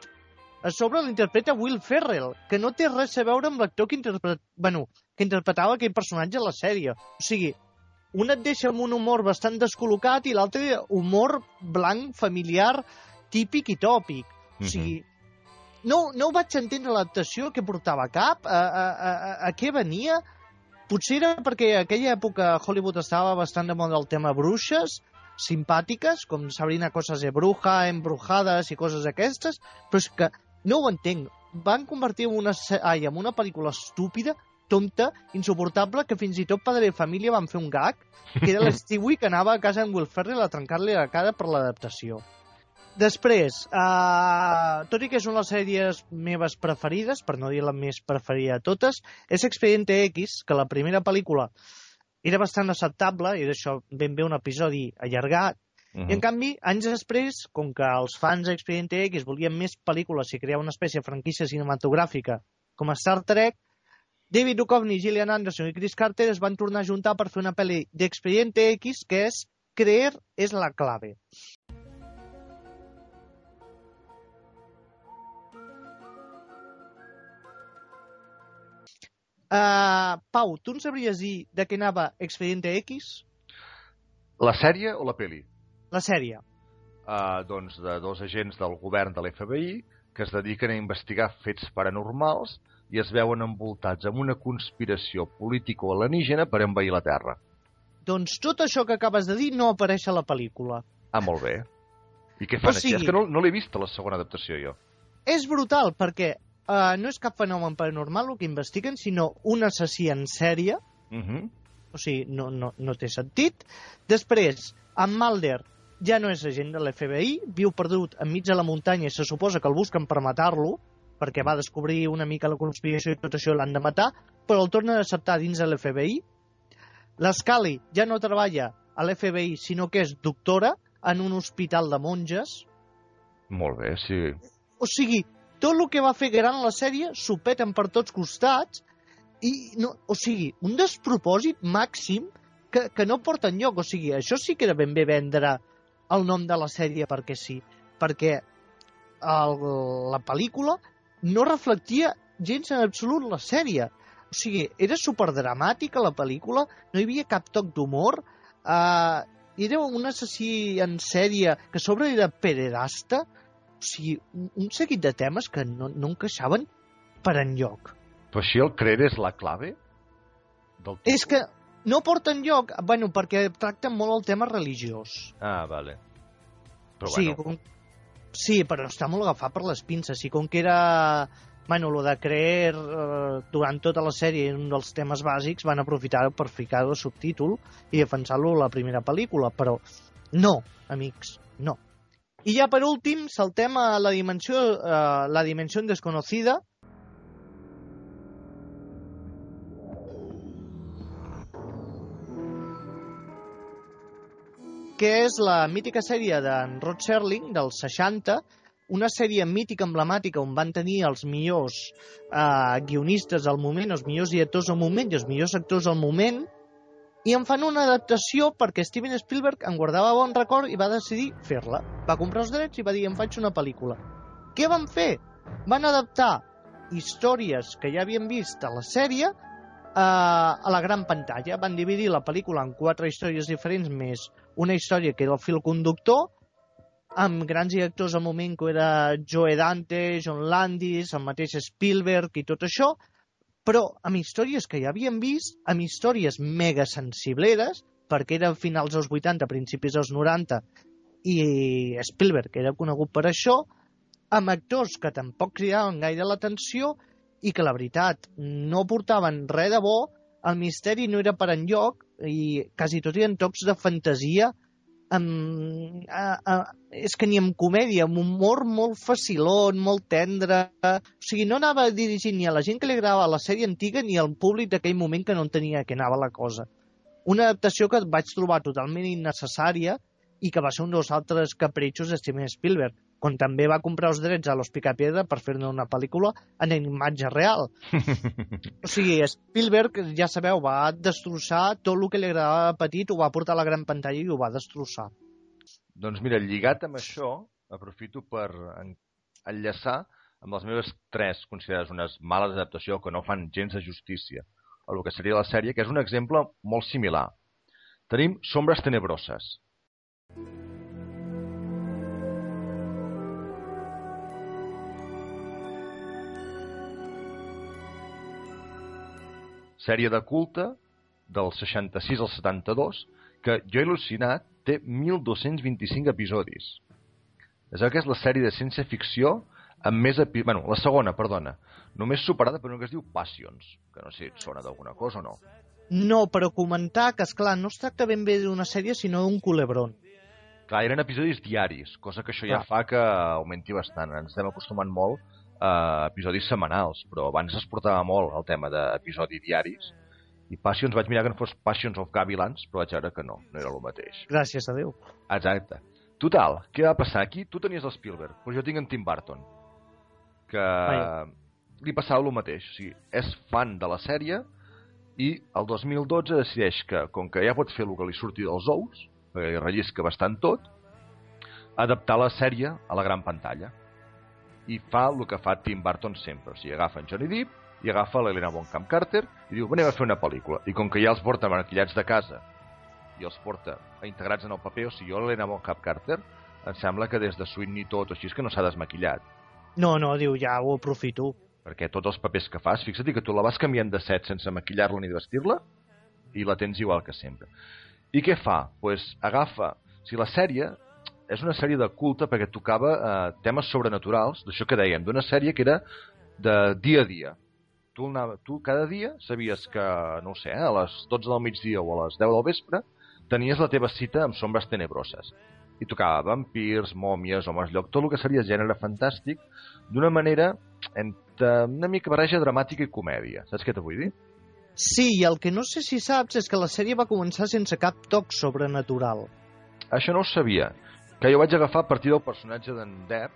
a sobre l'interpreta Will Ferrell, que no té res a veure amb l'actor que, interpret... bueno, que interpretava aquell personatge a la sèrie. O sigui, un et deixa amb un humor bastant descol·locat i l'altre humor blanc, familiar, típic i tòpic. O sigui, no, no ho vaig entendre l'adaptació que portava cap, a, a, a, a què venia. Potser era perquè a aquella època Hollywood estava bastant de moda el tema bruixes, simpàtiques, com Sabrina Cosas de Bruja, Embrujades i coses aquestes, però és que no ho entenc. Van convertir en una, ai, en una pel·lícula estúpida, tonta, insuportable, que fins i tot Padre de Família van fer un gag, que era l'Stewie que anava a casa amb Will Ferrell a trencar-li la cara per l'adaptació. Després, uh, tot i que és una de les sèries meves preferides, per no dir la més preferida de totes, és Expediente X, que la primera pel·lícula era bastant acceptable, i d'això ben bé un episodi allargat, Uh i en canvi, anys després, com que els fans d'Expediente X volien més pel·lícules i crear una espècie de franquícia cinematogràfica com a Star Trek, David Duchovny, Gillian Anderson i Chris Carter es van tornar a juntar per fer una pel·li d'Expediente X que és Creer és la clave. Uh, Pau, tu ens sabries dir de què anava Expediente X? La sèrie o la peli? La sèrie. Uh, doncs de dos agents del govern de l'FBI que es dediquen a investigar fets paranormals i es veuen envoltats amb una conspiració político-alienígena per envair la Terra. Doncs tot això que acabes de dir no apareix a la pel·lícula. Ah, molt bé. I què fan O sigui- aquí? És que no, no l'he vist la segona adaptació, jo. És brutal, perquè uh, no és cap fenomen paranormal el que investiguen, sinó un assassí en sèrie, Uh -huh. o sigui, no, no, no té sentit. Després, en Mulder ja no és agent de l'FBI, viu perdut enmig de la muntanya i se suposa que el busquen per matar-lo, perquè va descobrir una mica la conspiració i tot això l'han de matar, però el tornen a acceptar dins de l'FBI. L'Scully ja no treballa a l'FBI, sinó que és doctora en un hospital de monges, Molt bé, sí. o sigui, tot el que va fer gran la sèrie s'ho peten per tots costats i, no, o sigui, un despropòsit màxim que, que no porta enlloc. O sigui, això sí que era ben bé vendre el nom de la sèrie perquè sí. Perquè el, la pel·lícula no reflectia gens en absolut la sèrie. O sigui, era superdramàtica la pel·lícula, no hi havia cap toc d'humor, uh, era un assassí en sèrie que a sobre era pederasta, o sigui, un, seguit de temes que no, no encaixaven per enlloc. Però així el creer és la clave? Del títol? És que no porta enlloc, bueno, perquè tracten molt el tema religiós. Ah, vale. Però sí, bueno, com... sí, però està molt agafat per les pinces. I com que era bueno, lo de creer eh, durant tota la sèrie un dels temes bàsics van aprofitar per ficar el subtítol i defensar-lo la primera pel·lícula, però no, amics, no. I ja per últim saltem a la dimensió, eh, la dimensió desconocida, que és la mítica sèrie d'en Rod Serling, dels 60, una sèrie mítica, emblemàtica, on van tenir els millors eh, guionistes al moment, els millors directors al moment i els millors actors al moment, i en fan una adaptació perquè Steven Spielberg en guardava bon record i va decidir fer-la. Va comprar els drets i va dir, em faig una pel·lícula. Què van fer? Van adaptar històries que ja havien vist a la sèrie a la gran pantalla. Van dividir la pel·lícula en quatre històries diferents, més una història que era el fil conductor, amb grans directors al moment que era Joe Dante, John Landis, el mateix Spielberg i tot això, però amb històries que ja havíem vist, amb històries mega sensibleres, perquè eren finals dels 80, principis dels 90, i Spielberg era conegut per això, amb actors que tampoc cridaven gaire l'atenció i que la veritat no portaven res de bo, el misteri no era per enlloc i quasi tot eren tocs de fantasia amb, a, a, és que ni amb comèdia, amb humor molt facilón, molt tendre. O sigui, no anava dirigint ni a la gent que li agradava la sèrie antiga ni al públic d'aquell moment que no entenia què anava la cosa. Una adaptació que vaig trobar totalment innecessària i que va ser un dels altres capritxos de Steven Spielberg, quan també va comprar els drets a Los Picapiedra per fer-ne una pel·lícula en imatge real. [LAUGHS] o sigui, Spielberg, ja sabeu, va destrossar tot el que li agradava petit, ho va portar a la gran pantalla i ho va destrossar. Doncs mira, lligat amb això, aprofito per enllaçar amb les meves tres considerades unes males adaptacions que no fan gens de justícia a el que seria la sèrie, que és un exemple molt similar. Tenim Sombres Tenebroses, sèrie de culte del 66 al 72 que jo he al·lucinat té 1.225 episodis. És que és la sèrie de ciència-ficció amb més episodis... Bueno, la segona, perdona. Només superada per una que es diu Passions, que no sé si et sona d'alguna cosa o no. No, però comentar que, és clar no es tracta ben bé d'una sèrie, sinó d'un culebron. Clar, eren episodis diaris, cosa que això ja fa que augmenti bastant. Ens estem acostumant molt a episodis setmanals, però abans es portava molt el tema d'episodis diaris i Passions, vaig mirar que no fos Passions of Gavilans, però vaig veure que no, no era el mateix. Gràcies a Déu. Exacte. Total, què va passar? Aquí tu tenies el Spielberg, però jo tinc en Tim Burton, que Vaja. li passava el mateix. O sigui, és fan de la sèrie i el 2012 decideix que, com que ja pot fer el que li surti dels ous, perquè rellisca bastant tot, adaptar la sèrie a la gran pantalla. I fa el que fa Tim Burton sempre. O sigui, agafa en Johnny Depp i agafa l'Helena Bonham Carter i diu, anem a fer una pel·lícula. I com que ja els porta maquillats de casa i els porta integrats en el paper, o sigui, jo l'Helena Bonham Carter em sembla que des de Sweeney tot o així és que no s'ha desmaquillat. No, no, diu, ja ho aprofito. Perquè tots els papers que fas, fixa't que tu la vas canviant de set sense maquillar-la ni vestir-la i la tens igual que sempre. I què fa? pues agafa... Si la sèrie és una sèrie de culte perquè tocava eh, temes sobrenaturals, d'això que dèiem, d'una sèrie que era de dia a dia. Tu, anava, tu cada dia sabies que, no sé, a les 12 del migdia o a les 10 del vespre tenies la teva cita amb sombres tenebroses. I tocava vampirs, mòmies, homes lloc, tot el que seria gènere fantàstic, d'una manera entre una mica barreja dramàtica i comèdia. Saps què t'ho vull dir? Sí, i el que no sé si saps és que la sèrie va començar sense cap toc sobrenatural. Això no ho sabia. Que jo vaig agafar a partir del personatge d'en Depp,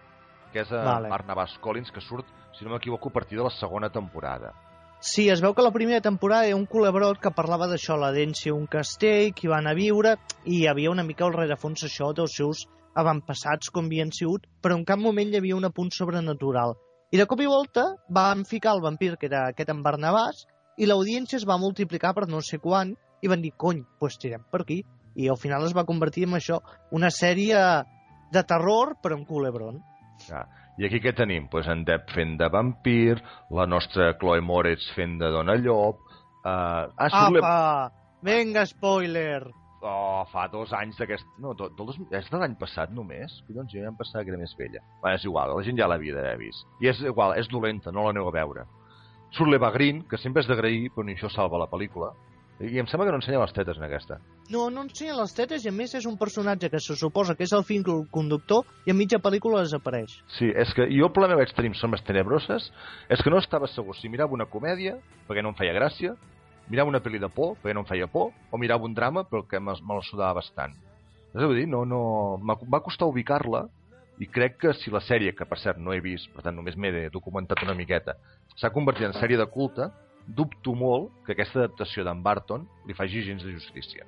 que és vale. Barnabas Collins, que surt, si no m'equivoco, a partir de la segona temporada. Sí, es veu que la primera temporada era un culebrot que parlava d'això, la l'herència un castell, qui van a viure, i hi havia una mica al rerefons això dels seus avantpassats com havien sigut, però en cap moment hi havia un apunt sobrenatural. I de cop i volta van ficar el vampir, que era aquest en Barnabàs, i l'audiència es va multiplicar per no sé quan i van dir, cony, pues tirem per aquí. I al final es va convertir en això, una sèrie de terror però en culebron. Ja. I aquí què tenim? Pues en Depp fent de vampir, la nostra Chloe Moretz fent de Dona Llop... Uh, ah, Apa! Vinga, spoiler! Oh, fa dos anys d'aquest... No, do, do, és de l'any passat només? Doncs jo ja em pensava que era més vella. Bé, és igual, la gent ja l'havia d'haver vist. I és igual, és dolenta, no l'aneu a veure surt l'Eva Green, que sempre és d'agrair, però ni això salva la pel·lícula. I em sembla que no ensenya les tetes en aquesta. No, no ensenya les tetes i a més és un personatge que se suposa que és el fin conductor i a mitja pel·lícula desapareix. Sí, és que jo el problema que vaig tenir amb Tenebroses és que no estava segur si mirava una comèdia, perquè no em feia gràcia, mirava una pel·li de por, perquè no em feia por, o mirava un drama, perquè me, me la sudava bastant. És a dir, no, no... va costar ubicar-la, i crec que si la sèrie, que per cert no he vist, per tant només m'he documentat una miqueta, s'ha convertit en sèrie de culte, dubto molt que aquesta adaptació d'en Barton li faci gens de justícia.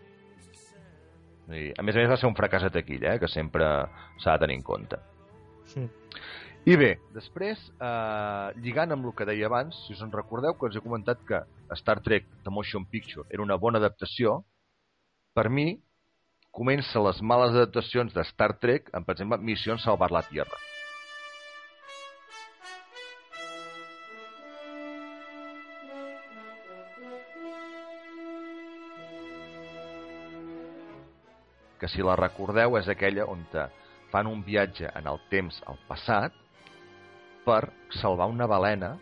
I, a més a més va ser un fracàs a taquilla, eh, que sempre s'ha de tenir en compte. Sí. I bé, després, eh, lligant amb el que deia abans, si us en recordeu, que us he comentat que Star Trek The Motion Picture era una bona adaptació, per mi, comença les males adaptacions de Star Trek amb, per exemple, Missió Salvar la Tierra. Que si la recordeu és aquella on fan un viatge en el temps al passat per salvar una balena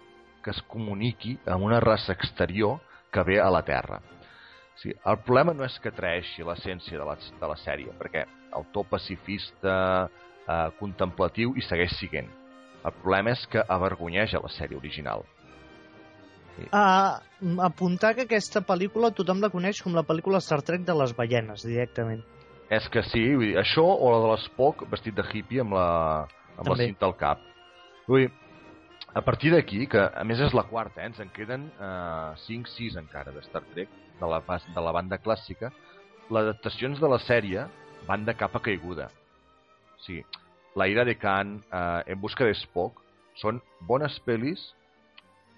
que es comuniqui amb una raça exterior que ve a la Terra. Sigui, el problema no és que traeixi l'essència de, la, de la sèrie, perquè el to pacifista, eh, contemplatiu, i segueix siguent. El problema és que avergonyeix a la sèrie original. Uh, apuntar que aquesta pel·lícula tothom la coneix com la pel·lícula Star Trek de les ballenes, directament. És que sí, vull dir, això o la de l'Spock vestit de hippie amb la, amb la També. cinta al cap. Vull dir, a partir d'aquí, que a més és la quarta, eh, ens en queden eh, 5-6 encara de Star Trek, de la, de la banda clàssica, les adaptacions de la sèrie van de capa caiguda. O sigui, La ira de Khan, eh, En busca de Spock, són bones pel·lis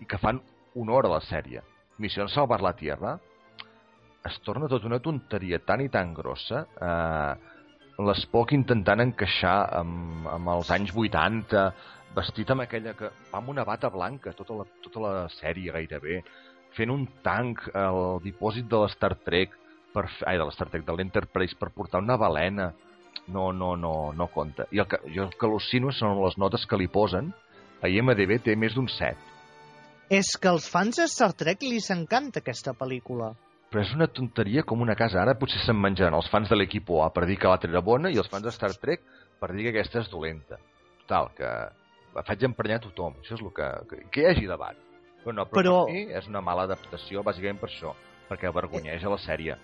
i que fan honor a la sèrie. Missió en salvar la Tierra es torna tot una tonteria tan i tan grossa eh, l'Spock intentant encaixar amb, amb els anys 80 vestit amb aquella que va amb una bata blanca tota la, tota la sèrie gairebé fent un tanc al dipòsit de l'Star Trek per, ai, de l'Star Trek, de l'Enterprise per portar una balena. No, no, no, no compta. I el que, jo el que al·lucino són les notes que li posen. A IMDB té més d'un 7 És que als fans de Star Trek li encanta aquesta pel·lícula. Però és una tonteria com una casa. Ara potser se'n menjaran els fans de l'equip A per dir que l'altra era bona i els fans de Star Trek per dir que aquesta és dolenta. Total, que faig emprenyar tothom. Això és el que... Que, que hi hagi debat. Però no, però, Però- per mi és una mala adaptació, bàsicament per això, perquè avergonyeix a la sèrie.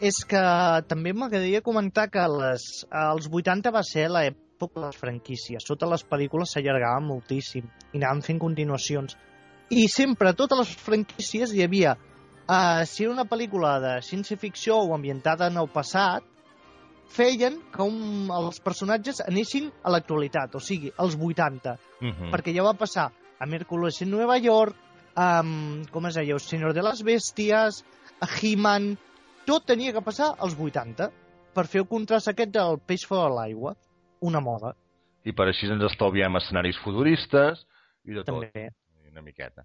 És que també m'agradaria comentar que les, als 80 va ser l'època de les franquícies. Sota les pel·lícules s'allargava moltíssim i anàvem fent continuacions. I sempre, totes les franquícies, hi havia... Uh, si era una pel·lícula de ciència-ficció o ambientada en el passat, feien que un, els personatges anessin a l'actualitat, o sigui, als 80. Mm -hmm. perquè ja va passar a Mércoles en Nueva York, um, com es deia, El Senyor de les Bèsties, a He-Man... Tot tenia que passar als 80 per fer el contrast aquest del peix fora de l'aigua. Una moda, I per així ens estalviem escenaris futuristes i de tot. també. una miqueta.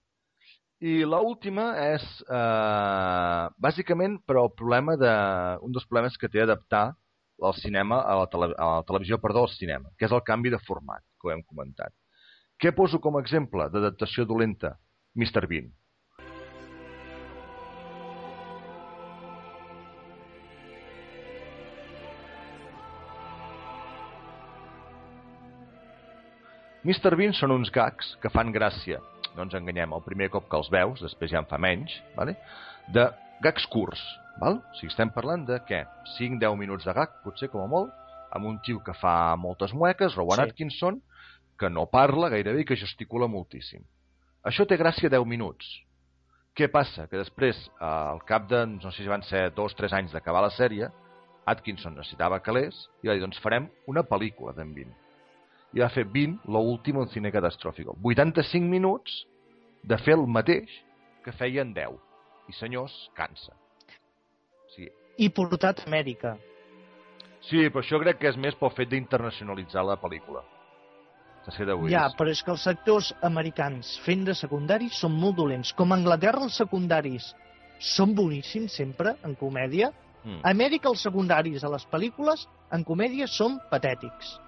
I la última és, eh, bàsicament, però el problema de, un dels problemes que té adaptar el cinema a la, tele, a la televisió, perdó, al cinema, que és el canvi de format, que ho hem comentat. Què poso com a exemple d'adaptació dolenta? Mr. Bean. Mr. Bean són uns gags que fan gràcia, no ens enganyem, el primer cop que els veus, després ja en fa menys, vale? de gags curts. Val? O sigui, estem parlant de què? 5-10 minuts de gag, potser com a molt, amb un tio que fa moltes mueques, Rowan Sí. Atkinson, que no parla gairebé i que gesticula moltíssim. Això té gràcia 10 minuts. Què passa? Que després, eh, al cap de, no sé si van ser 2-3 anys d'acabar la sèrie, Atkinson necessitava calés i va dir, doncs farem una pel·lícula d'en Bean. I va fer 20, lo último en cine catastrófico. 85 minuts de fer el mateix que feien 10. I senyors, cansa. Sí, I portat a Amèrica. sí però això crec que és més pel fet d'internacionalitzar la pel·lícula. Ja, però és que els actors americans fent de secundaris són molt dolents. Com a Anglaterra els secundaris són boníssims sempre, en comèdia. Mm. A Amèrica els secundaris a les pel·lícules, en comèdia, són patètics.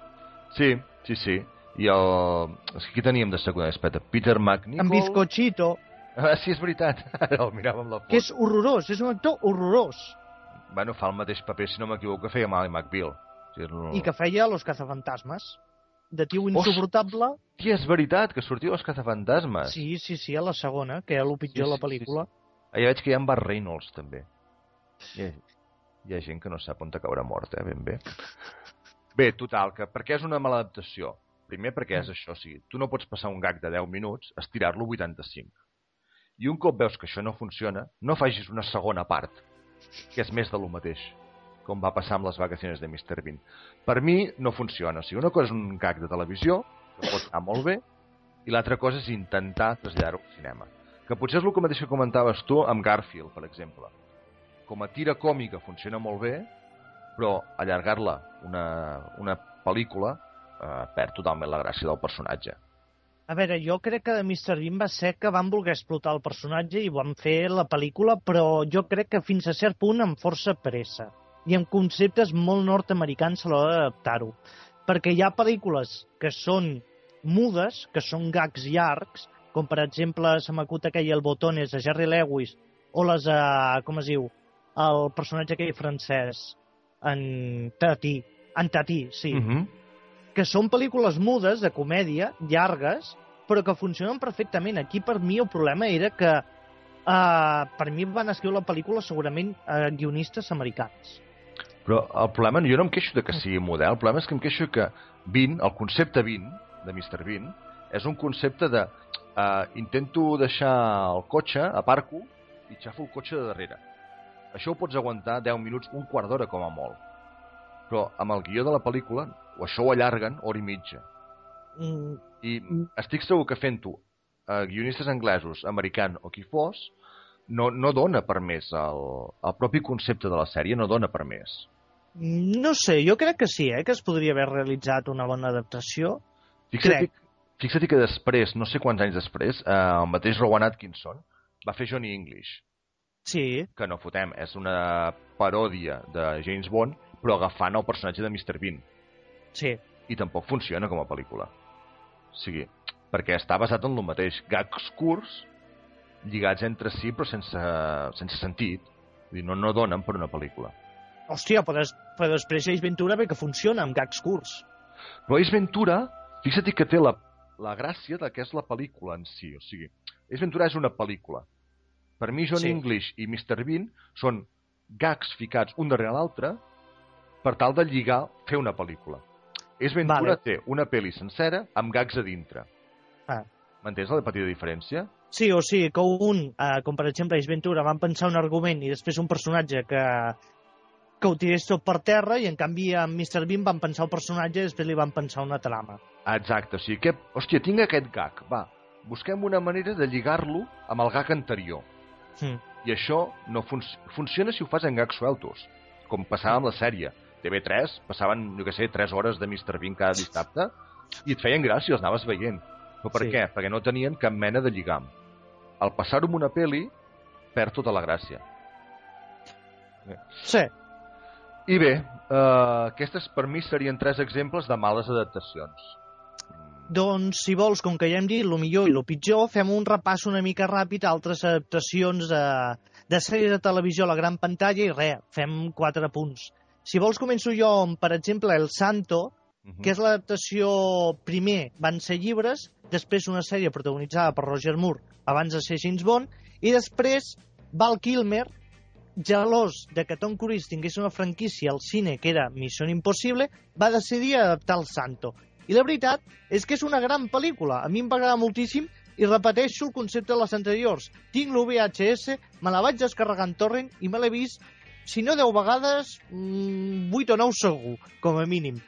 Sí, sí, sí. I el... és que Aquí teníem de secundari, espera, Peter McNichol... En Bizcochito, Ah, sí, és veritat. [LAUGHS] Ara el miràvem la foto. que és horrorós, és un actor horrorós. Bueno, fa el mateix paper, si no m'equivoco, que feia Mally McBeal. Sí, és... I que feia Los cazafantasmes. De tio insuportable. Hòstia, és veritat, que sortia als cazafantasmes. Sí, sí, sí, a la segona, que era el pitjor de la pel·lícula. Ah, ja veig que hi ha en Bart Reynolds, també. Hi ha, hi ha gent que no sap on caurà mort, eh, ben bé. [LAUGHS] Bé, total, que per què és una mala adaptació? Primer perquè és això, o sigui, tu no pots passar un gag de 10 minuts, estirar-lo 85. I un cop veus que això no funciona, no facis una segona part, que és més de lo mateix, com va passar amb les vacacions de Mr. Bean. Per mi no funciona. O sigui, una cosa és un gag de televisió que pot anar molt bé, i l'altra cosa és intentar traslladar-ho al cinema. Que potser és el mateix que comentaves tu amb Garfield, per exemple. Com a tira còmica funciona molt bé, però allargar-la una, una pel·lícula eh, perd totalment la gràcia del personatge. A veure, jo crec que de Mr. Bean va ser que van voler explotar el personatge i van fer la pel·lícula, però jo crec que fins a cert punt amb força pressa i amb conceptes molt nord-americans a l'hora d'adaptar-ho. Perquè hi ha pel·lícules que són mudes, que són gags llargs, com per exemple se m'acut aquell El Botones de Jerry Lewis, o les, uh, com es diu, el personatge aquell francès, en Tati, en Tati, sí, Mm -hmm. que són pel·lícules mudes, de comèdia, llargues, però que funcionen perfectament. Aquí, per mi, el problema era que uh, per mi van escriure la pel·lícula segurament uh, guionistes americans. Però el problema, jo no em queixo de que sigui model, el problema és que em queixo que Bean, el concepte Bean, de Mr. Bean, és un concepte de uh, intento deixar el cotxe, aparco, i xafo el cotxe de darrere. Això ho pots aguantar 10 minuts, un quart d'hora com a molt. Però amb el guió de la pel·lícula, o això ho allarguen hora i mitja. Mm, I Mm. estic segur que fent-ho a guionistes anglesos, americans o qui fos, no, no dona per més. El, el propi concepte de la sèrie no dona per més. no sé, jo crec que sí, eh, que es podria haver realitzat una bona adaptació. Fixa't, fixa't que després, no sé quants anys després, eh, el mateix Rowan Atkinson va fer Johnny English, Sí, que no fotem, és una paròdia de James Bond, però agafant el personatge de Mr. Bean. sí. I tampoc funciona com a pel·lícula. O sigui, perquè està basat en el mateix. Gags curts, lligats entre si, però sense, sense sentit. Vull dir, no, no donen per una pel·lícula. Hòstia, però, des, però després Ace Ventura bé que funciona amb gags curts. Però Ace Ventura, fixa't que té la, la gràcia de que és la pel·lícula en si. O sigui, Ace Ventura és una pel·lícula. Per mi, John Sí. English i Mr. Bean són gags ficats un darrere l'altre per tal de lligar, fer una pel·lícula. Ace Ventura Vale. té una pel·li sencera amb gags a dintre. Ah. M'entens la petita diferència? Sí, o sigui, que un, eh, com per exemple Ace Ventura, van pensar un argument i després un personatge que, que ho tirés tot per terra i en canvi amb Mr. Bean van pensar el personatge i després li van pensar una trama. Exacte, o sigui, que, hòstia, tinc aquest gag, va, busquem una manera de lligar-lo amb el gag anterior. Mm. I això no fun funciona si ho fas en gags sueltos, com passava amb la sèrie. TV3 passaven, jo què sé, 3 hores de Mr. Bean cada dissabte i et feien gràcia, els anaves veient. Però per Sí. què? Perquè no tenien cap mena de lligam. Al passar-ho amb una peli, perd tota la gràcia. Sí, I bé, eh, aquestes per mi serien tres exemples de males adaptacions. Doncs si vols, com que ja hem dit el millor i el pitjor, fem un repàs una mica ràpid a altres adaptacions de, de sèries de televisió a la gran pantalla i res, fem quatre punts. Si vols començo jo amb, per exemple, El Santo, mhm. que és l'adaptació primer van ser llibres, després una sèrie protagonitzada per Roger Moore abans de ser James Bond, i després Val Kilmer, gelós de que Tom Cruise tingués una franquícia al cine que era Missió Impossible, va decidir adaptar El Santo. I la veritat és que és una gran pel·lícula. A mi em va agradar moltíssim i repeteixo el concepte de les anteriors. Tinc l'VHS, me la vaig descarregar en torrent i me l'he vist, si no 10 vegades, mm, 8 o 9 segur, com a mínim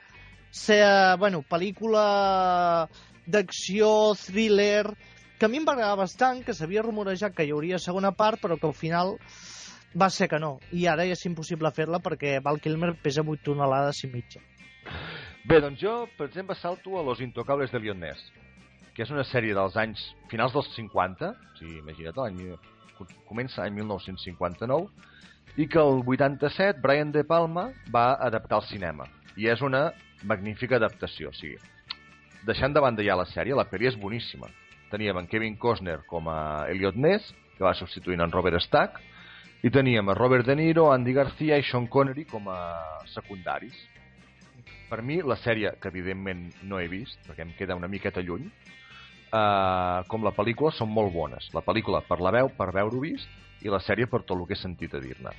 ser, bueno, pel·lícula d'acció, thriller, que a mi em va agradar bastant, que s'havia rumorejat que hi hauria segona part, però que al final va ser que no. I ara ja és impossible fer-la perquè Val Kilmer pesa 8 tonelades i mitja. Bé, doncs jo, per exemple, salto a Los Intocables de Lioness, que és una sèrie dels anys finals dels 50, o sigui, imagina't, l'any comença l'any 1959, i que el 87 Brian De Palma va adaptar al cinema. I és una magnífica adaptació, o sigui, deixant de banda ja la sèrie, la pel·li és boníssima. Teníem en Kevin Costner com a Elliot Ness, que va substituint en Robert Stack, i teníem a Robert De Niro, Andy Garcia i Sean Connery com a secundaris. Per mi, la sèrie, que evidentment no he vist, perquè em queda una miqueta lluny, eh, com la pel·lícula, són molt bones. La pel·lícula per la veu, per veure-ho vist, i la sèrie per tot el que he sentit a dir-ne.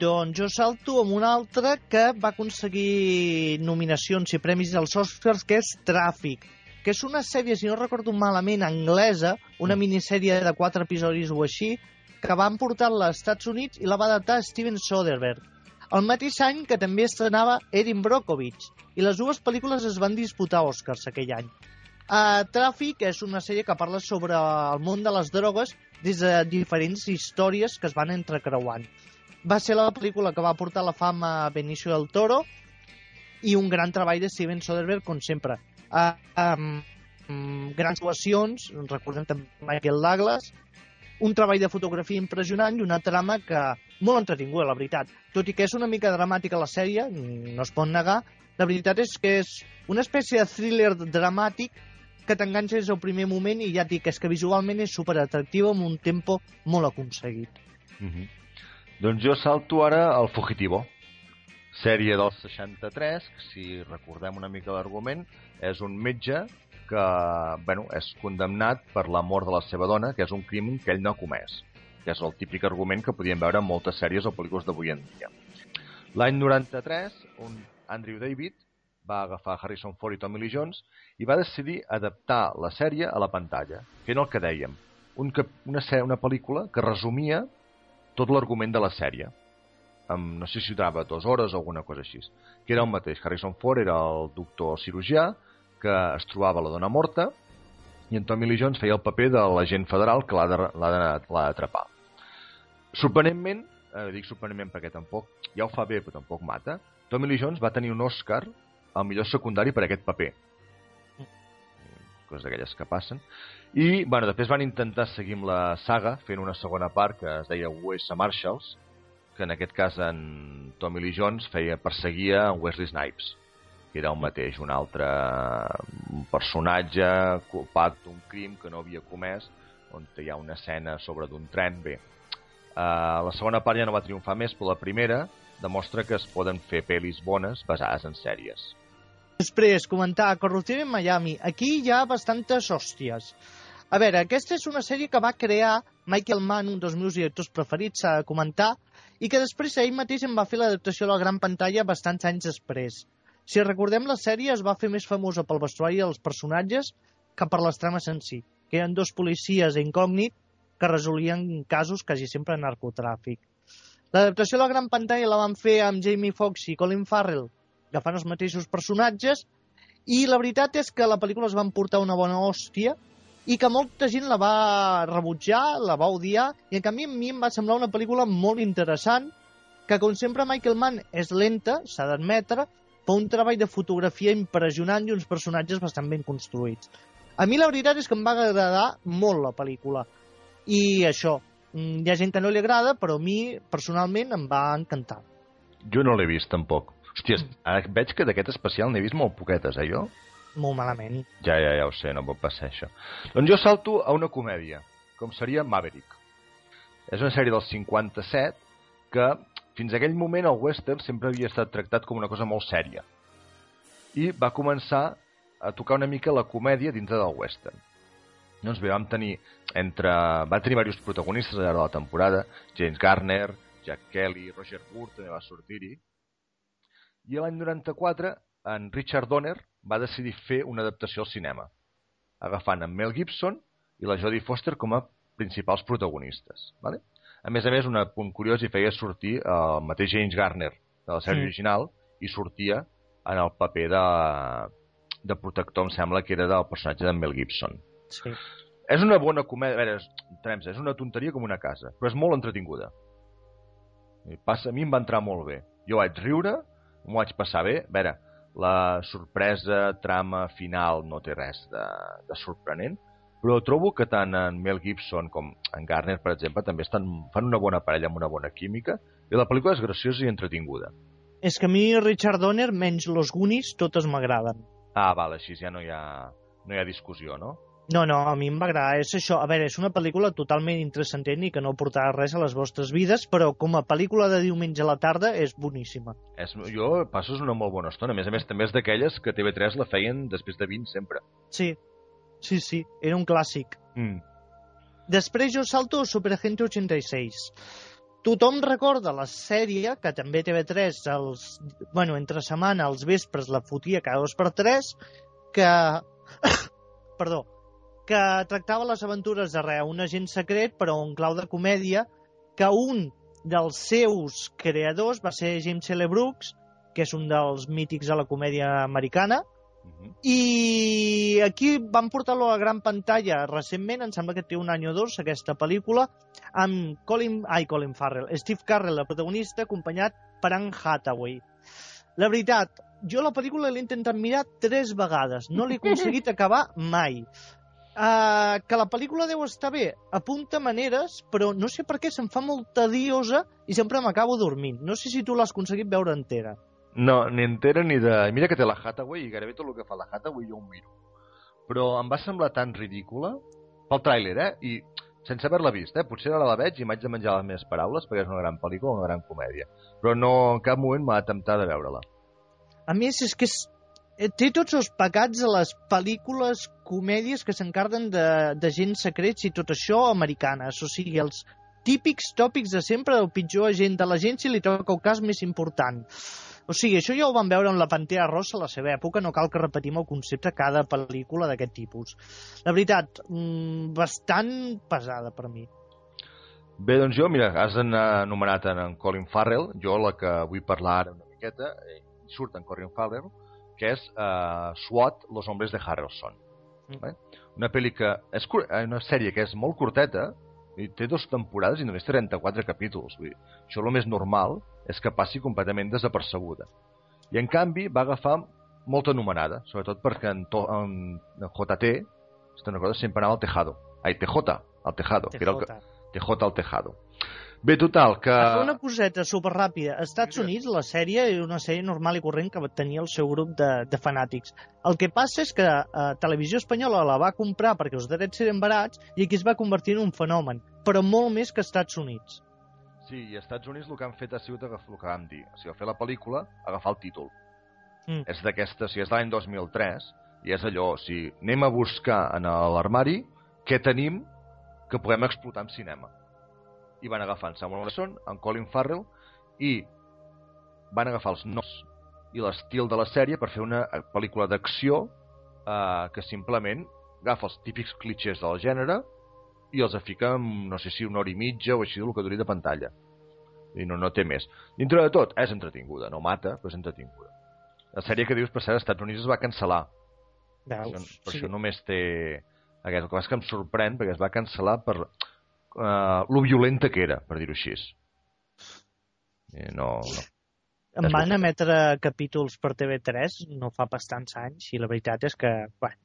Doncs jo salto amb una altra que va aconseguir nominacions i premis als Oscars, que és Tràfic, que és una sèrie, si no recordo malament, anglesa, una minissèrie de quatre episodis o així, que van portar-la als Estats Units i la va adaptar Steven Soderbergh. El mateix any que també estrenava Erin Brockovich, i les dues pel·lícules es van disputar Oscars aquell any. Uh, Tràfic és una sèrie que parla sobre el món de les drogues des de diferents històries que es van entrecreuant. Va ser la pel·lícula que va portar la fama a Benicio del Toro i un gran treball de Steven Soderbergh, com sempre. Uh, um, grans actuacions, recordem també Michael Douglas, un treball de fotografia impressionant i una trama que molt entretinguda, la veritat. Tot i que és una mica dramàtica la sèrie, no es pot negar, la veritat és que és una espècie de thriller dramàtic que t'enganxa des del primer moment i ja et dic, és que visualment és superatractiva amb un tempo molt aconseguit. Mm -hmm. Doncs jo salto ara al Fugitivo, sèrie del 63, que si recordem una mica l'argument, és un metge que bueno, és condemnat per la mort de la seva dona, que és un crim que ell no ha comès, que és el típic argument que podíem veure en moltes sèries o pel·lícules d'avui en dia. L'any 93, un Andrew David va agafar Harrison Ford i Tommy Lee Jones i va decidir adaptar la sèrie a la pantalla, fent el que dèiem, un, una, una pel·lícula que resumia tot l'argument de la sèrie. Amb, no sé si durava dues hores o alguna cosa així. Que era el mateix. Harrison Ford era el doctor cirurgià, que es trobava la dona morta i en Tommy Lee Jones feia el paper de l'agent federal que l'ha d'atrapar. Sorprenentment, eh, dic sorprenentment perquè tampoc ja ho fa bé però tampoc mata, Tommy Lee Jones va tenir un Oscar al millor secundari per aquest paper. Coses d'aquelles que passen. I, bueno, després van intentar seguir amb la saga, fent una segona part que es deia U.S. Marshals, que en aquest cas en Tommy Lee Jones feia perseguia Wesley Snipes que era el mateix, un altre personatge culpat d'un crim que no havia comès, on hi ha una escena sobre d'un tren. Bé, uh, la segona part ja no va triomfar més, però la primera demostra que es poden fer pel·lis bones basades en sèries. Després, comentar Corrupció en Miami. Aquí hi ha bastantes hòsties. A veure, aquesta és una sèrie que va crear Michael Mann, un dels meus directors preferits a comentar, i que després ell mateix en va fer l'adaptació a la gran pantalla bastants anys després. Si recordem, la sèrie es va fer més famosa pel vestuari dels personatges que per les trames en si, que eren dos policies incògnit que resolien casos quasi sempre de narcotràfic. L'adaptació a la gran pantalla la van fer amb Jamie Foxx i Colin Farrell, agafant els mateixos personatges, i la veritat és que la pel·lícula es van portar una bona hòstia i que molta gent la va rebutjar, la va odiar, i en canvi a mi em va semblar una pel·lícula molt interessant, que com sempre Michael Mann és lenta, s'ha d'admetre, fa un treball de fotografia impressionant i uns personatges bastant ben construïts. A mi la veritat és que em va agradar molt la pel·lícula. I això, mm, hi ha gent que no li agrada, però a mi personalment em va encantar. Jo no l'he vist tampoc. Hòstia, ara veig que d'aquest especial n'he vist molt poquetes, eh, jo? Molt malament. Ja, ja, ja ho sé, no pot passar això. Doncs jo salto a una comèdia, com seria Maverick. És una sèrie del 57 que fins aquell moment el western sempre havia estat tractat com una cosa molt sèria. I va començar a tocar una mica la comèdia dintre del western. Doncs bé, vam tenir entre... Va tenir diversos protagonistes al llarg de la temporada, James Garner, Jack Kelly, Roger Moore també va sortir-hi. I l'any 94 en Richard Donner va decidir fer una adaptació al cinema, agafant en Mel Gibson i la Jodie Foster com a principals protagonistes. ¿vale? A més a més, un punt curiós, hi feia sortir el mateix James Garner de la sèrie sí. original i sortia en el paper de, de protector, em sembla que era del personatge de Mel Gibson. Sí. És una bona comèdia, a veure, és una tonteria com una casa, però és molt entretinguda. I passa, a mi em va entrar molt bé. Jo vaig riure, m'ho vaig passar bé. A veure, la sorpresa, trama final no té res de, de sorprenent, però trobo que tant en Mel Gibson com en Garner, per exemple, també estan, fan una bona parella amb una bona química i la pel·lícula és graciosa i entretinguda. És que a mi Richard Donner, menys Los Goonies, totes m'agraden. Ah, val, així ja no hi ha, no hi ha discussió, no? No, no, a mi em va agradar. És això. A veure, és una pel·lícula totalment intrascendent i que no portarà res a les vostres vides, però com a pel·lícula de diumenge a la tarda és boníssima. És, jo passes una molt bona estona. A més a més, també és d'aquelles que TV3 la feien després de 20 sempre. Sí, Sí, sí, era un clàssic. Mm. Després jo salto a Superagente 86. Tothom recorda la sèrie, que també TV3, els, bueno, entre setmana, els vespres, la fotia cada dos per tres, que... [COUGHS] perdó, que tractava les aventures de un agent secret, però en clau de comèdia, que un dels seus creadors va ser James L. Brooks, que és un dels mítics de la comèdia americana, Uh -huh. i aquí van portar-lo a la gran pantalla recentment, em sembla que té un any o dos, aquesta pel·lícula, amb Colin, ai, Colin Farrell, Steve Carell, el protagonista, acompanyat per Anne Hathaway. La veritat, jo la pel·lícula l'he intentat mirar tres vegades, no l'he [LAUGHS] aconseguit acabar mai. Uh, que la pel·lícula deu estar bé, apunta maneres, però no sé per què se'm fa molt tediosa i sempre m'acabo dormint. No sé si tu l'has aconseguit veure entera. No, ni entera ni de... Mira que té la Hathaway i gairebé tot el que fa la Hathaway jo ho miro. Però em va semblar tan ridícula pel tràiler, eh? I sense haver-la vist, eh? Potser ara la veig i m'haig de menjar les meves paraules perquè és una gran pel·lícula, una gran comèdia. Però no, en cap moment m'ha temptat de veure-la. A més, és que és, eh, té tots els pecats a les pel·lícules, comèdies que s'encarden de, de gent secrets i tot això americanes. O sigui, els típics tòpics de sempre del pitjor agent de l'agència li toca el cas més important. O sigui, això ja ho vam veure en la Pantera Rosa a la seva època, no cal que repetim el concepte a cada pel·lícula d'aquest tipus. La veritat, mmm, bastant pesada per mi. Bé, doncs jo, mira, has anomenat en, en Colin Farrell, jo la que vull parlar ara una miqueta, eh, surt en Colin Farrell, que és uh, SWAT, Los Hombres de Harrelson. Mm. Mm. Una pel·li que és eh, una sèrie que és molt curteta, i té dues temporades i només 34 capítols. Vull dir, això el més normal és que passi completament desapercebuda. I en canvi va agafar molta anomenada, sobretot perquè en, to, en, en JT, si te'n recordes, sempre anava al Tejado. Ai, TJ, al Tejado, que era el que, TJ al Tejado. Bé, total, que... Una coseta superràpida. A Estats Units la sèrie era una sèrie normal i corrent que tenia el seu grup de, de fanàtics. El que passa és que eh, Televisió Espanyola la va comprar perquè els drets eren barats i aquí es va convertir en un fenomen, però molt més que als Estats Units. Sí, i als Estats Units el que han fet ha sigut agafar el que vam dir. O sigui, fer la pel·lícula, agafar el títol. Mm. És d'aquesta, o sigui, és de l'any 2003, i és allò, o sigui, anem a buscar en l'armari què tenim que podem explotar en cinema. I van agafar en Samuel Jackson, en Colin Farrell, i van agafar els noms i l'estil de la sèrie per fer una pel·lícula d'acció eh, que simplement agafa els típics clitxers del gènere i els fica en, no sé si una hora i mitja o així el que duri de pantalla. I no, no té més. Dintre de tot, és entretinguda. No mata, però és entretinguda. La sèrie que dius, per cert, als Estats Units es va cancel·lar. Per Veus? això, per això només té... Aquest, el que passa que em sorprèn perquè es va cancel·lar per uh, lo violenta que era, per dir-ho així. I no, no. Em van emetre capítols per TV3 no fa bastants anys i la veritat és que, bueno,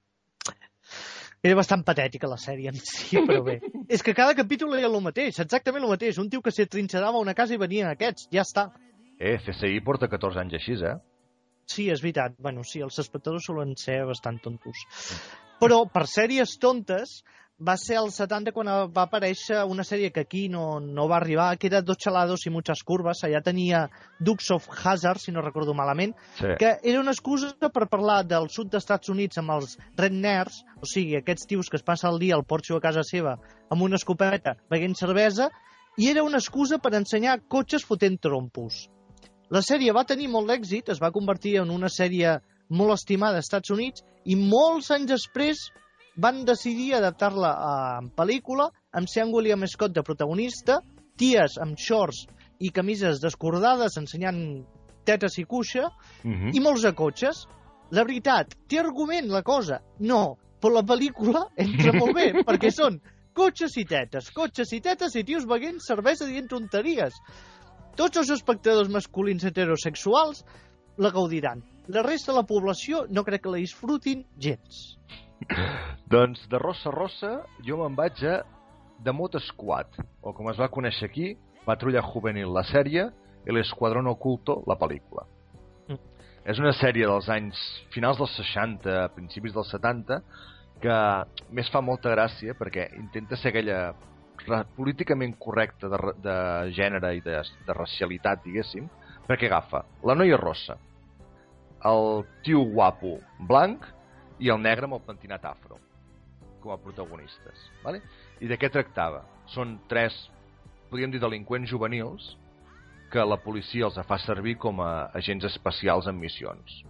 era bastant patètica la sèrie en si, [LAUGHS] però bé. és que cada capítol era el mateix, exactament el mateix. Un tio que se trinxerava a una casa i venien aquests, ja està. Eh, CSI porta 14 anys així, eh? Sí, és veritat. Bueno, sí, els espectadors solen ser bastant tontos. Però per sèries tontes va ser als 70 quan va aparèixer una sèrie que aquí no, no va arribar, que era Dos xalados i muchas curvas. Allà tenia Dukes of Hazzard, si no recordo malament, Sí. que era una excusa per parlar del sud dels Estats Units amb els redners, o sigui, aquests tios que es passen el dia al porxo a casa seva amb una escopeta beguent cervesa, i era una excusa per ensenyar cotxes fotent trompos. La sèrie va tenir molt d'èxit, es va convertir en una sèrie molt estimada als Estats Units i molts anys després van decidir adaptar-la a- en pel·lícula amb Sean William Scott de protagonista, ties amb shorts i camises descordades ensenyant tetes i cuixa Mm i molts de cotxes. La veritat, té argument la cosa? No, però la pel·lícula entra molt bé, [LAUGHS] perquè són cotxes i tetes, cotxes i tetes i tios beguent cervesa dient tonteries. Tots els espectadors masculins heterosexuals la gaudiran. La resta de la població no crec que la disfrutin gens. [LAUGHS] Doncs de Rossa a Rossa jo me'n vaig a The Mot Squad, o com es va conèixer aquí, Patrulla Juvenil, la sèrie, i l'Esquadrón Oculto, la pel·lícula. Mm. És una sèrie dels anys finals dels 60, principis dels 70, que més fa molta gràcia perquè intenta ser aquella políticament correcta de, de gènere i de, de racialitat, diguéssim, perquè agafa la noia rossa, el tio guapo blanc i el negre amb el pentinat afro com a protagonistes. Vale? I de què tractava? Són tres, podríem dir, delinqüents juvenils que la policia els fa servir com a agents especials en missions.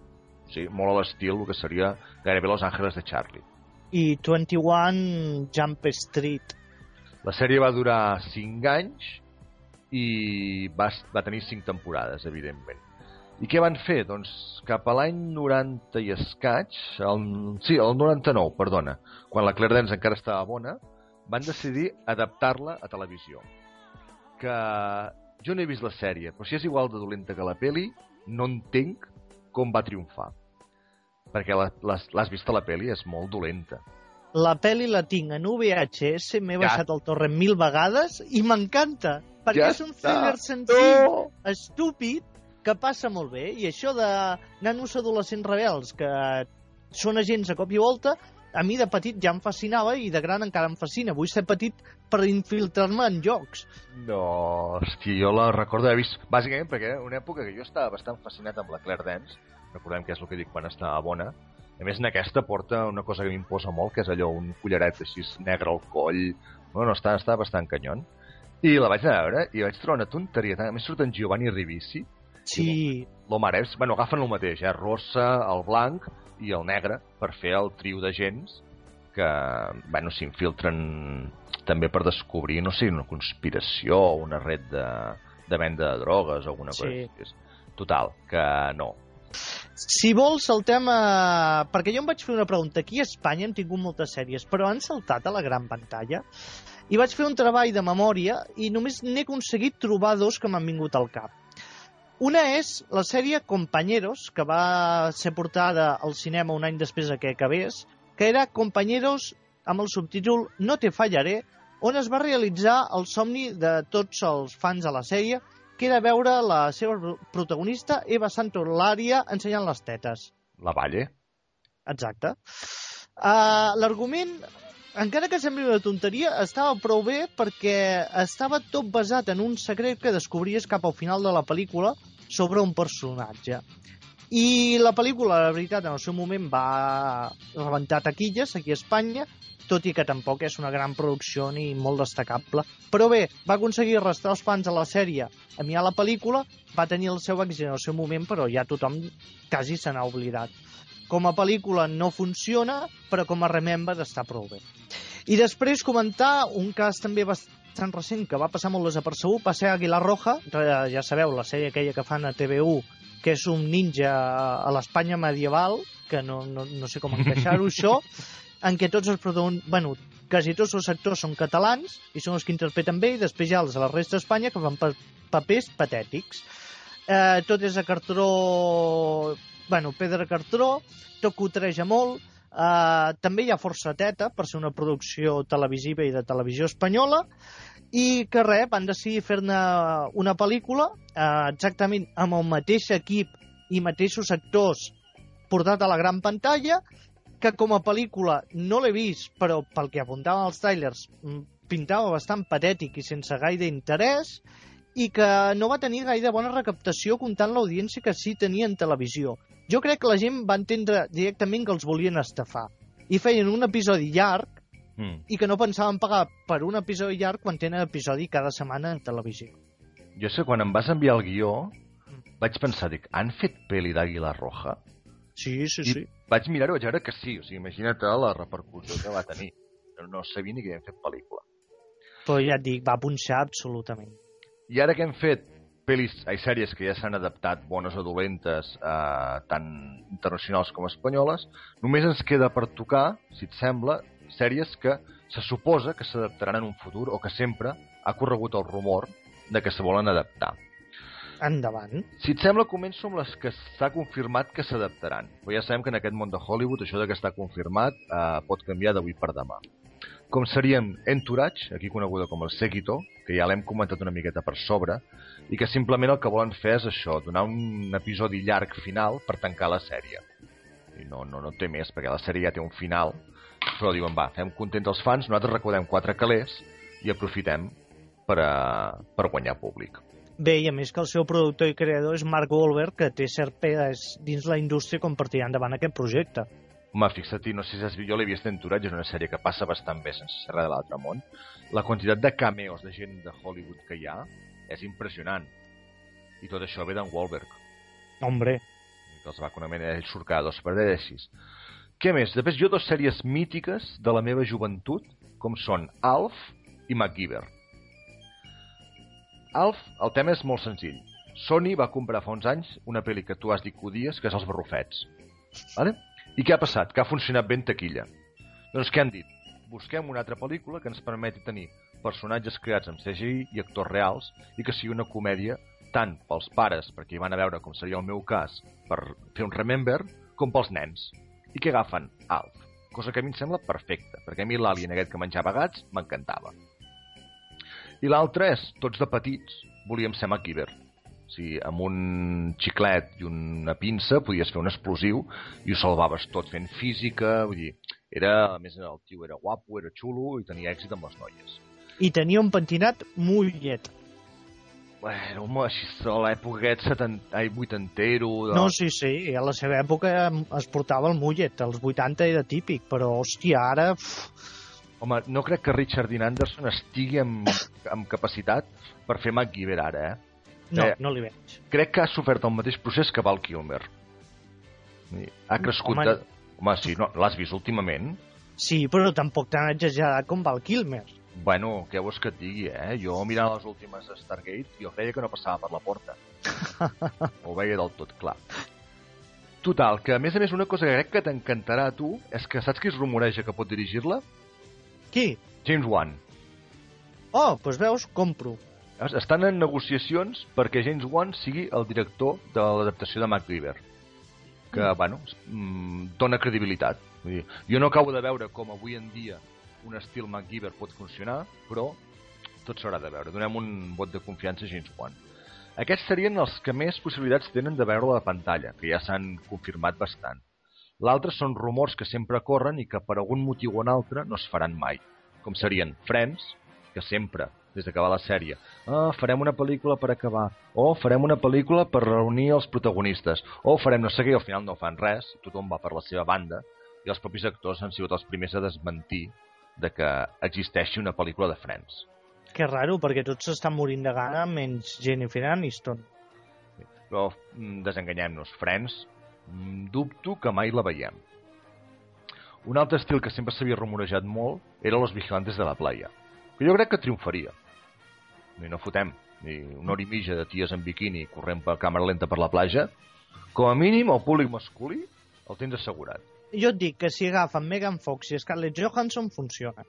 O sigui, molt a l'estil el que seria gairebé Los Ángeles de Charlie. I 21 Jump Street. La sèrie va durar 5 anys i va, va tenir cinc temporades, evidentment. I què van fer? Doncs cap a l'any 90 i escaig, el, sí, el 99, perdona, quan la Claire Dance encara estava bona, van decidir adaptar-la a televisió. Que jo no he vist la sèrie, però si és igual de dolenta que la peli, no entenc com va triomfar. Perquè l'has vist a la peli, és molt dolenta. La peli la tinc en VHS, m'he ja. baixat el torrent mil vegades i m'encanta, perquè ja és un thriller senzill, no. estúpid, que passa molt bé, i això de nanos adolescents rebels que són agents a cop i volta, a mi de petit ja em fascinava i de gran encara em fascina. Vull ser petit per infiltrar-me en jocs. No, hòstia, jo la recordo haver vist... Bàsicament perquè una època que jo estava bastant fascinat amb la Claire Dance, recordem que és el que dic quan estava bona, a més, en aquesta porta una cosa que m'imposa molt, que és allò, un collaret així negre al coll... Bueno, està, està bastant canyon. I la vaig anar a veure i vaig trobar una tonteria. A més, surt en Giovanni Ribisi, Sí. L'Omar és, bueno, agafen el mateix, eh? rossa, el blanc i el negre per fer el trio de gens que, bueno, s'infiltren també per descobrir, no sé, una conspiració o una red de, de venda de drogues o alguna cosa. Sí. Total, que no. Si vols, el tema... Perquè jo em vaig fer una pregunta. Aquí a Espanya hem tingut moltes sèries, però han saltat a la gran pantalla. I vaig fer un treball de memòria i només n'he aconseguit trobar dos que m'han vingut al cap. Una és la sèrie Compañeros, que va ser portada al cinema un any després de que acabés, que era Compañeros amb el subtítol No te fallaré, on es va realitzar el somni de tots els fans de la sèrie, que era veure la seva protagonista, Eva Santolària, ensenyant les tetes. La Valle. Exacte. Uh, L'argument encara que sembli una tonteria, estava prou bé perquè estava tot basat en un secret que descobries cap al final de la pel·lícula sobre un personatge. I la pel·lícula, la veritat, en el seu moment va rebentar taquilles aquí a Espanya, tot i que tampoc és una gran producció ni molt destacable. Però bé, va aconseguir arrastrar els fans a la sèrie a mi a la pel·lícula, va tenir el seu èxit en el seu moment, però ja tothom quasi se n'ha oblidat. Com a pel·lícula no funciona, però com a remember està prou bé. I després comentar un cas també bastant recent que va passar molt desapercebut, va ser Aguilar Roja, ja sabeu, la sèrie aquella que fan a TV1, que és un ninja a l'Espanya medieval, que no, no, no sé com encaixar-ho [LAUGHS] això, en què tots els protagonistes, bueno, quasi tots els actors són catalans i són els que interpreten bé i després hi ha els de la resta d'Espanya que fan pa papers patètics. Eh, tot és a cartró, bueno, pedra cartró, tot cotreja molt, Uh, també hi ha força teta per ser una producció televisiva i de televisió espanyola i que res, van decidir fer-ne una pel·lícula uh, exactament amb el mateix equip i mateixos actors portat a la gran pantalla que com a pel·lícula no l'he vist però pel que apuntaven els trailers mm, pintava bastant patètic i sense gaire interès i que no va tenir gaire bona recaptació comptant l'audiència que sí tenia en televisió. Jo crec que la gent va entendre directament que els volien estafar. I feien un episodi llarg mm. i que no pensaven pagar per un episodi llarg quan tenen episodi cada setmana en televisió. Jo sé, quan em vas enviar el guió, mm. vaig pensar, dic, han fet pel·li d'Àguila Roja? Sí, sí, I sí. vaig mirar-ho i vaig veure que sí, o sigui, imagina't la repercussió que va tenir. No, no sabia ni que havien fet pel·lícula. Però ja et dic, va punxar absolutament. I ara que hem fet pel·lis, ai, sèries que ja s'han adaptat, bones o dolentes, eh, tant internacionals com espanyoles, només ens queda per tocar, si et sembla, sèries que se suposa que s'adaptaran en un futur o que sempre ha corregut el rumor de que se volen adaptar. Endavant. Si et sembla, començo amb les que s'ha confirmat que s'adaptaran. Però ja sabem que en aquest món de Hollywood això de que està confirmat eh, pot canviar d'avui per demà. Com seríem Entourage, aquí coneguda com el Seguito, que ja l'hem comentat una miqueta per sobre, i que simplement el que volen fer és això, donar un episodi llarg final per tancar la sèrie. I no, no, no té més, perquè la sèrie ja té un final, però diuen, va, fem contents els fans, nosaltres recordem quatre calés i aprofitem per, a, per guanyar públic. Bé, i a més que el seu productor i creador és Mark Wahlberg, que té cert pes dins la indústria com per tirar endavant aquest projecte. Home, fixa't, no sé si has vist, jo l'he vist en Entourage, és una sèrie que passa bastant bé sense ser res de l'altre món. La quantitat de cameos de gent de Hollywood que hi ha és impressionant. I tot això ve d'en Wahlberg. Hombre. Que els va conèixer, ell surt cada dos per així. Què més? Després jo dos sèries mítiques de la meva joventut, com són Alf i MacGyver. Alf, el tema és molt senzill. Sony va comprar fa uns anys una pel·li que tu has dit que odies, que és Els Barrufets. Vale? I què ha passat? Que ha funcionat ben taquilla. Doncs què han dit? Busquem una altra pel·lícula que ens permeti tenir personatges creats amb CGI i actors reals i que sigui una comèdia tant pels pares, perquè hi van a veure com seria el meu cas, per fer un remember, com pels nens. I què agafen? Alf. Cosa que a mi em sembla perfecta, perquè a mi l'alien aquest que menjava gats m'encantava. I l'altre és, tots de petits, volíem ser MacGyver. O sigui, amb un xiclet i una pinça podies fer un explosiu i ho salvaves tot fent física, vull dir, era, a més el tio era guapo, era xulo i tenia èxit amb les noies. I tenia un pentinat mullet. Bueno, home, així a l'època aquest seten... ai, vuitantero... De... No, sí, sí, a la seva època es portava el mullet, als 80 era típic, però, hòstia, ara... Uf, Home, no crec que Richard Dean Anderson estigui amb, amb capacitat per fer MacGyver ara, eh? no, Eh. no li veig. Crec que ha sofert el mateix procés que Val Kilmer. Ha crescut... Home, de... Home sí, no, l'has vist últimament? Sí, però tampoc tan exagerat com Val Kilmer. Bueno, què vols que et digui, eh? Jo mirant les últimes Stargate, jo creia que no passava per la porta. [LAUGHS] Ho veia del tot clar. Total, que a més a més una cosa que crec que t'encantarà a tu és que saps qui es rumoreja que pot dirigir-la? Qui? James Wan. Oh, doncs veus, compro. Es- Estan en negociacions perquè James Wan sigui el director de l'adaptació de MacGyver. Que, mm. bueno, mm, dona credibilitat. Vull dir, jo no acabo de veure com avui en dia un estil MacGyver pot funcionar, però tot s'haurà de veure. Donem un vot de confiança a James Wan. Aquests serien els que més possibilitats tenen de veure la pantalla, que ja s'han confirmat bastant. L'altre són rumors que sempre corren i que per algun motiu o un altre no es faran mai, com serien Friends, que sempre, des va la sèrie, ah, farem una pel·lícula per acabar, o farem una pel·lícula per reunir els protagonistes, o farem no sé què, i al final no fan res, tothom va per la seva banda, i els propis actors han sigut els primers a desmentir de que existeixi una pel·lícula de Friends. Que raro, perquè tots s'estan morint de gana, menys Jennifer Aniston. Però mm, desenganyem-nos, Friends, mm, dubto que mai la veiem. Un altre estil que sempre s'havia rumorejat molt era Los Vigilantes de la Playa, que jo crec que triomfaria. I no fotem, ni una hora i mitja de ties en biquini corrent per càmera lenta per la platja, com a mínim el públic masculí el tens assegurat. Jo et dic que si agafen Megan Fox i Scarlett Johansson, funciona.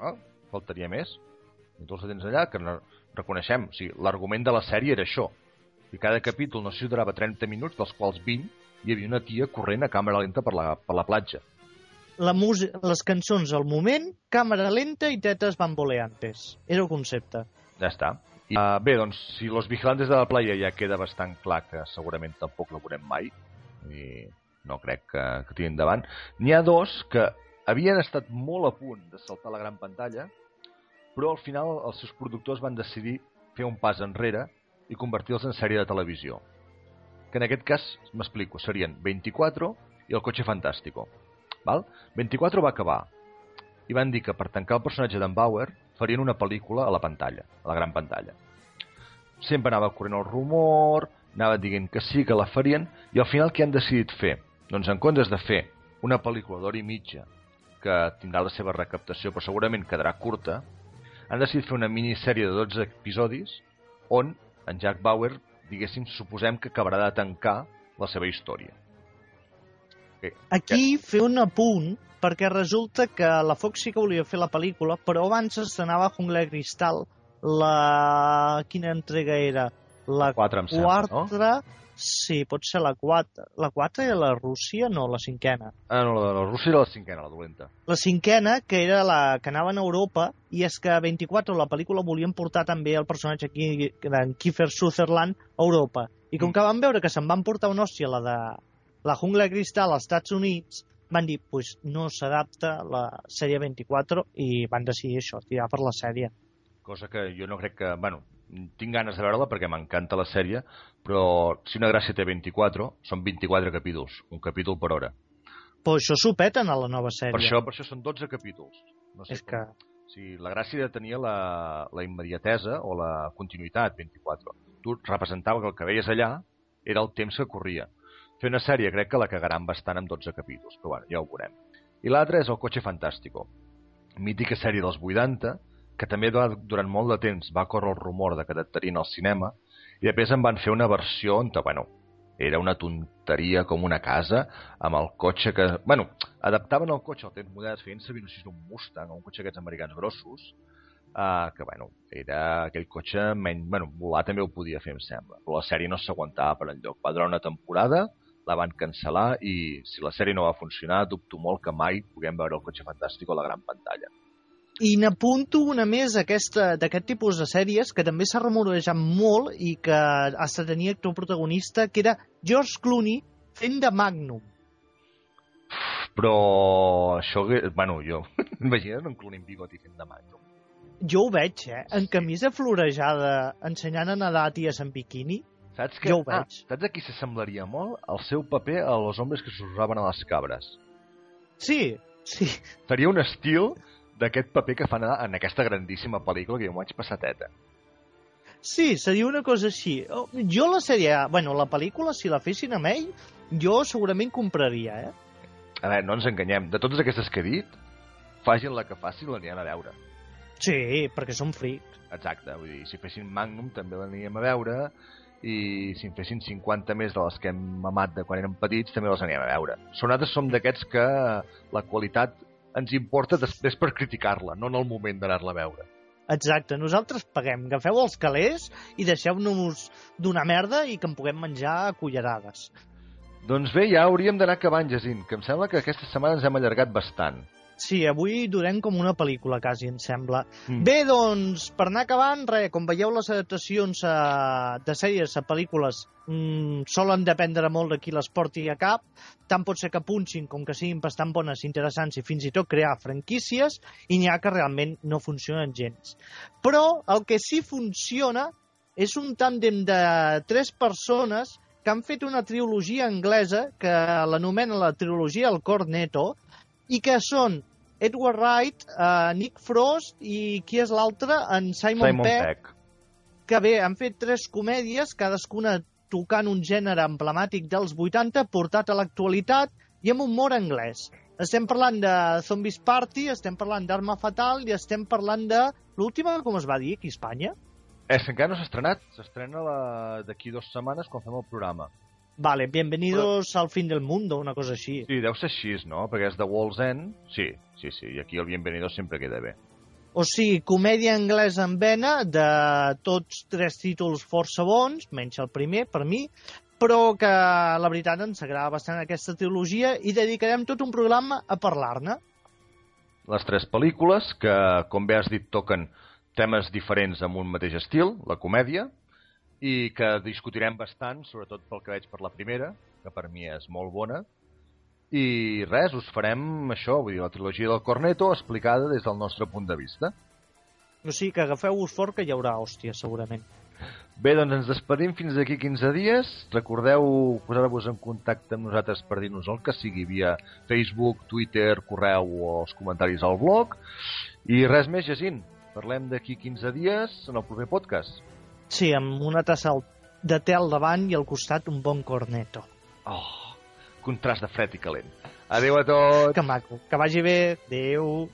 Ah, faltaria més. I tu els tens allà, que no, reconeixem, o sigui, l'argument de la sèrie era això. I cada capítol, no sé si durava 30 minuts, dels quals 20 hi havia una tia corrent a càmera lenta per la, per la platja. La les cançons al moment, càmera lenta i tetes bamboleantes. Era el concepte. Ja està. I, uh, bé, doncs, si Los Vigilantes de la Playa ja queda bastant clar que segurament tampoc la veurem mai, i no crec que, que tirin endavant, n'hi ha dos que havien estat molt a punt de saltar la gran pantalla, però al final els seus productors van decidir fer un pas enrere i convertir-los en sèrie de televisió. Que en aquest cas, m'explico, serien 24 i el Cotxe Fantàstico. Val? 24 va acabar i van dir que per tancar el personatge d'en Bauer farien una pel·lícula a la pantalla, a la gran pantalla. Sempre anava corrent el rumor, anava dient que sí, que la farien, i al final què han decidit fer? Doncs en comptes de fer una pel·lícula d'hora i mitja que tindrà la seva recaptació, però segurament quedarà curta, han decidit fer una minissèrie de 12 episodis on en Jack Bauer, diguéssim, suposem que acabarà de tancar la seva història. Eh, Aquí fer un apunt, perquè resulta que la Fox sí que volia fer la pel·lícula, però abans estrenava Jungla de Cristal, la... quina entrega era? La 4, em sembla, no? Sí, pot ser la 4. La 4 era la Rússia? No, la cinquena. Ah, no, la la Rússia era la cinquena, la dolenta. La cinquena, que era la que anava a Europa, i és que a 24, la pel·lícula, volien portar també el personatge aquí d'en Kiefer Sutherland a Europa. I com Mm. que van veure que se'n van portar una hòstia, la de la jungla de cristal als Estats Units, van dir, pues no s'adapta la sèrie 24 i van decidir això, tirar per la sèrie. cosa que jo no crec que... Bueno, tinc ganes de veure-la perquè m'encanta la sèrie, però si una gràcia té 24, són 24 capítols, un capítol per hora. Però això s'ho peten a la nova sèrie. Per això, per això són 12 capítols. No sé És com- que... Sigui, la gràcia de tenir la, la immediatesa o la continuïtat 24. Tu representava que el que veies allà era el temps que corria. Fer una sèrie crec que la cagaran bastant amb 12 capítols, però bueno, ja ho veurem. I l'altre és el Cotxe Fantàstico, mítica sèrie dels 80, que també durant, molt de temps va córrer el rumor de que adaptarien al cinema, i després en van fer una versió on, bueno, era una tonteria com una casa, amb el cotxe que... Bueno, adaptaven el cotxe al temps modern, feien servir, no sé si un Mustang, un cotxe d'aquests americans grossos, uh, que, bueno, era aquell cotxe menys... Bueno, volar també ho podia fer, em sembla, però la sèrie no s'aguantava per enlloc. Va durar una temporada, la van cancel·lar i si la sèrie no va funcionar, dubto molt que mai puguem veure el cotxe fantàstic a la gran pantalla. I n'apunto una més d'aquest tipus de sèries que també s'ha rumorejat molt i que hasta tenia actor protagonista, que era George Clooney fent de Magnum. Però això, que- bueno, jo, [LAUGHS] imagina't un cloning bigoti fent de magnum. Jo ho veig, eh? En camisa florejada, ensenyant a nedar ties en biquini. Saps que, Jo ho ah, veig. saps a qui s'assemblaria molt? El seu paper a los hombres que s'usaven a les cabres. Sí, sí. Seria un estil d'aquest paper que fan en aquesta grandíssima pel·lícula que jo m'ho vaig passar teta. Sí, seria una cosa així. Oh, Jo la sèrie, bueno, la pel·lícula, si la fessin amb ell, jo segurament compraria, eh? A veure, no ens enganyem. De totes aquestes que he dit, facin la que facin, l'aniran a veure. Sí, perquè són frics. Exacte, vull dir, si fessin Magnum també l'aniríem a veure i si en fessin 50 més de les que hem mamat de quan érem petits també les anirem a veure. Nosaltres som d'aquests que la qualitat ens importa després per criticar-la, no en el moment d'anar-la a veure. Exacte, nosaltres paguem. Agafeu els calés i deixeu-nos d'una merda i que en puguem menjar a cullerades. Doncs bé, ja hauríem d'anar acabant, Jacint, que em sembla que aquesta setmana ens hem allargat bastant. Sí, avui durem com una pel·lícula, quasi, em sembla. Mm. Bé, doncs, per anar acabant, res, com veieu, les adaptacions a, de sèries a pel·lícules mm, solen dependre molt de qui les porti a cap. Tant pot ser que punxin com que siguin bastant bones, interessants i fins i tot crear franquícies, i n'hi ha que realment no funcionen gens. Però el que sí funciona és un tàndem de tres persones que han fet una trilogia anglesa que l'anomena la trilogia El Cornetto i que són Edward Wright, uh, Nick Frost i qui és l'altre? En Simon, Simon Pegg, Peck. que bé, han fet tres comèdies, cadascuna tocant un gènere emblemàtic dels 80, portat a l'actualitat i amb humor anglès. Estem parlant de Zombies Party, estem parlant d'Arma Fatal i estem parlant de... L'última, com es va dir aquí a Espanya? És que encara no s'ha estrenat, s'estrena la- d'aquí dues setmanes quan fem el programa. Vale, bienvenidos al fin del mundo, una cosa així. Sí, deu ser així, no? Perquè és de Wall's End. Sí, sí, sí, i aquí el Bienvenido sempre queda bé. O sigui, comèdia anglesa en vena de tots tres títols força bons, menys el primer, per mi, però que la veritat ens agrada bastant aquesta trilogia i dedicarem tot un programa a parlar-ne. Les tres pel·lícules, que, com bé has dit, toquen temes diferents amb un mateix estil, la comèdia, i que discutirem bastant, sobretot pel que veig per la primera, que per mi és molt bona, i res, us farem això, vull dir, la trilogia del Corneto explicada des del nostre punt de vista. O sigui que agafeu-vos fort que hi haurà hòstia, segurament. Bé, doncs ens despedim fins d'aquí 15 dies. Recordeu posar-vos en contacte amb nosaltres per dir-nos el que sigui via Facebook, Twitter, correu o els comentaris al blog. I res més, Jacint. Parlem d'aquí 15 dies en el proper podcast. Sí, amb una tassa de té al davant i al costat un bon corneto. Oh, contrast de fred i calent. Adéu a tots! Que maco. Que vagi bé. Adéu.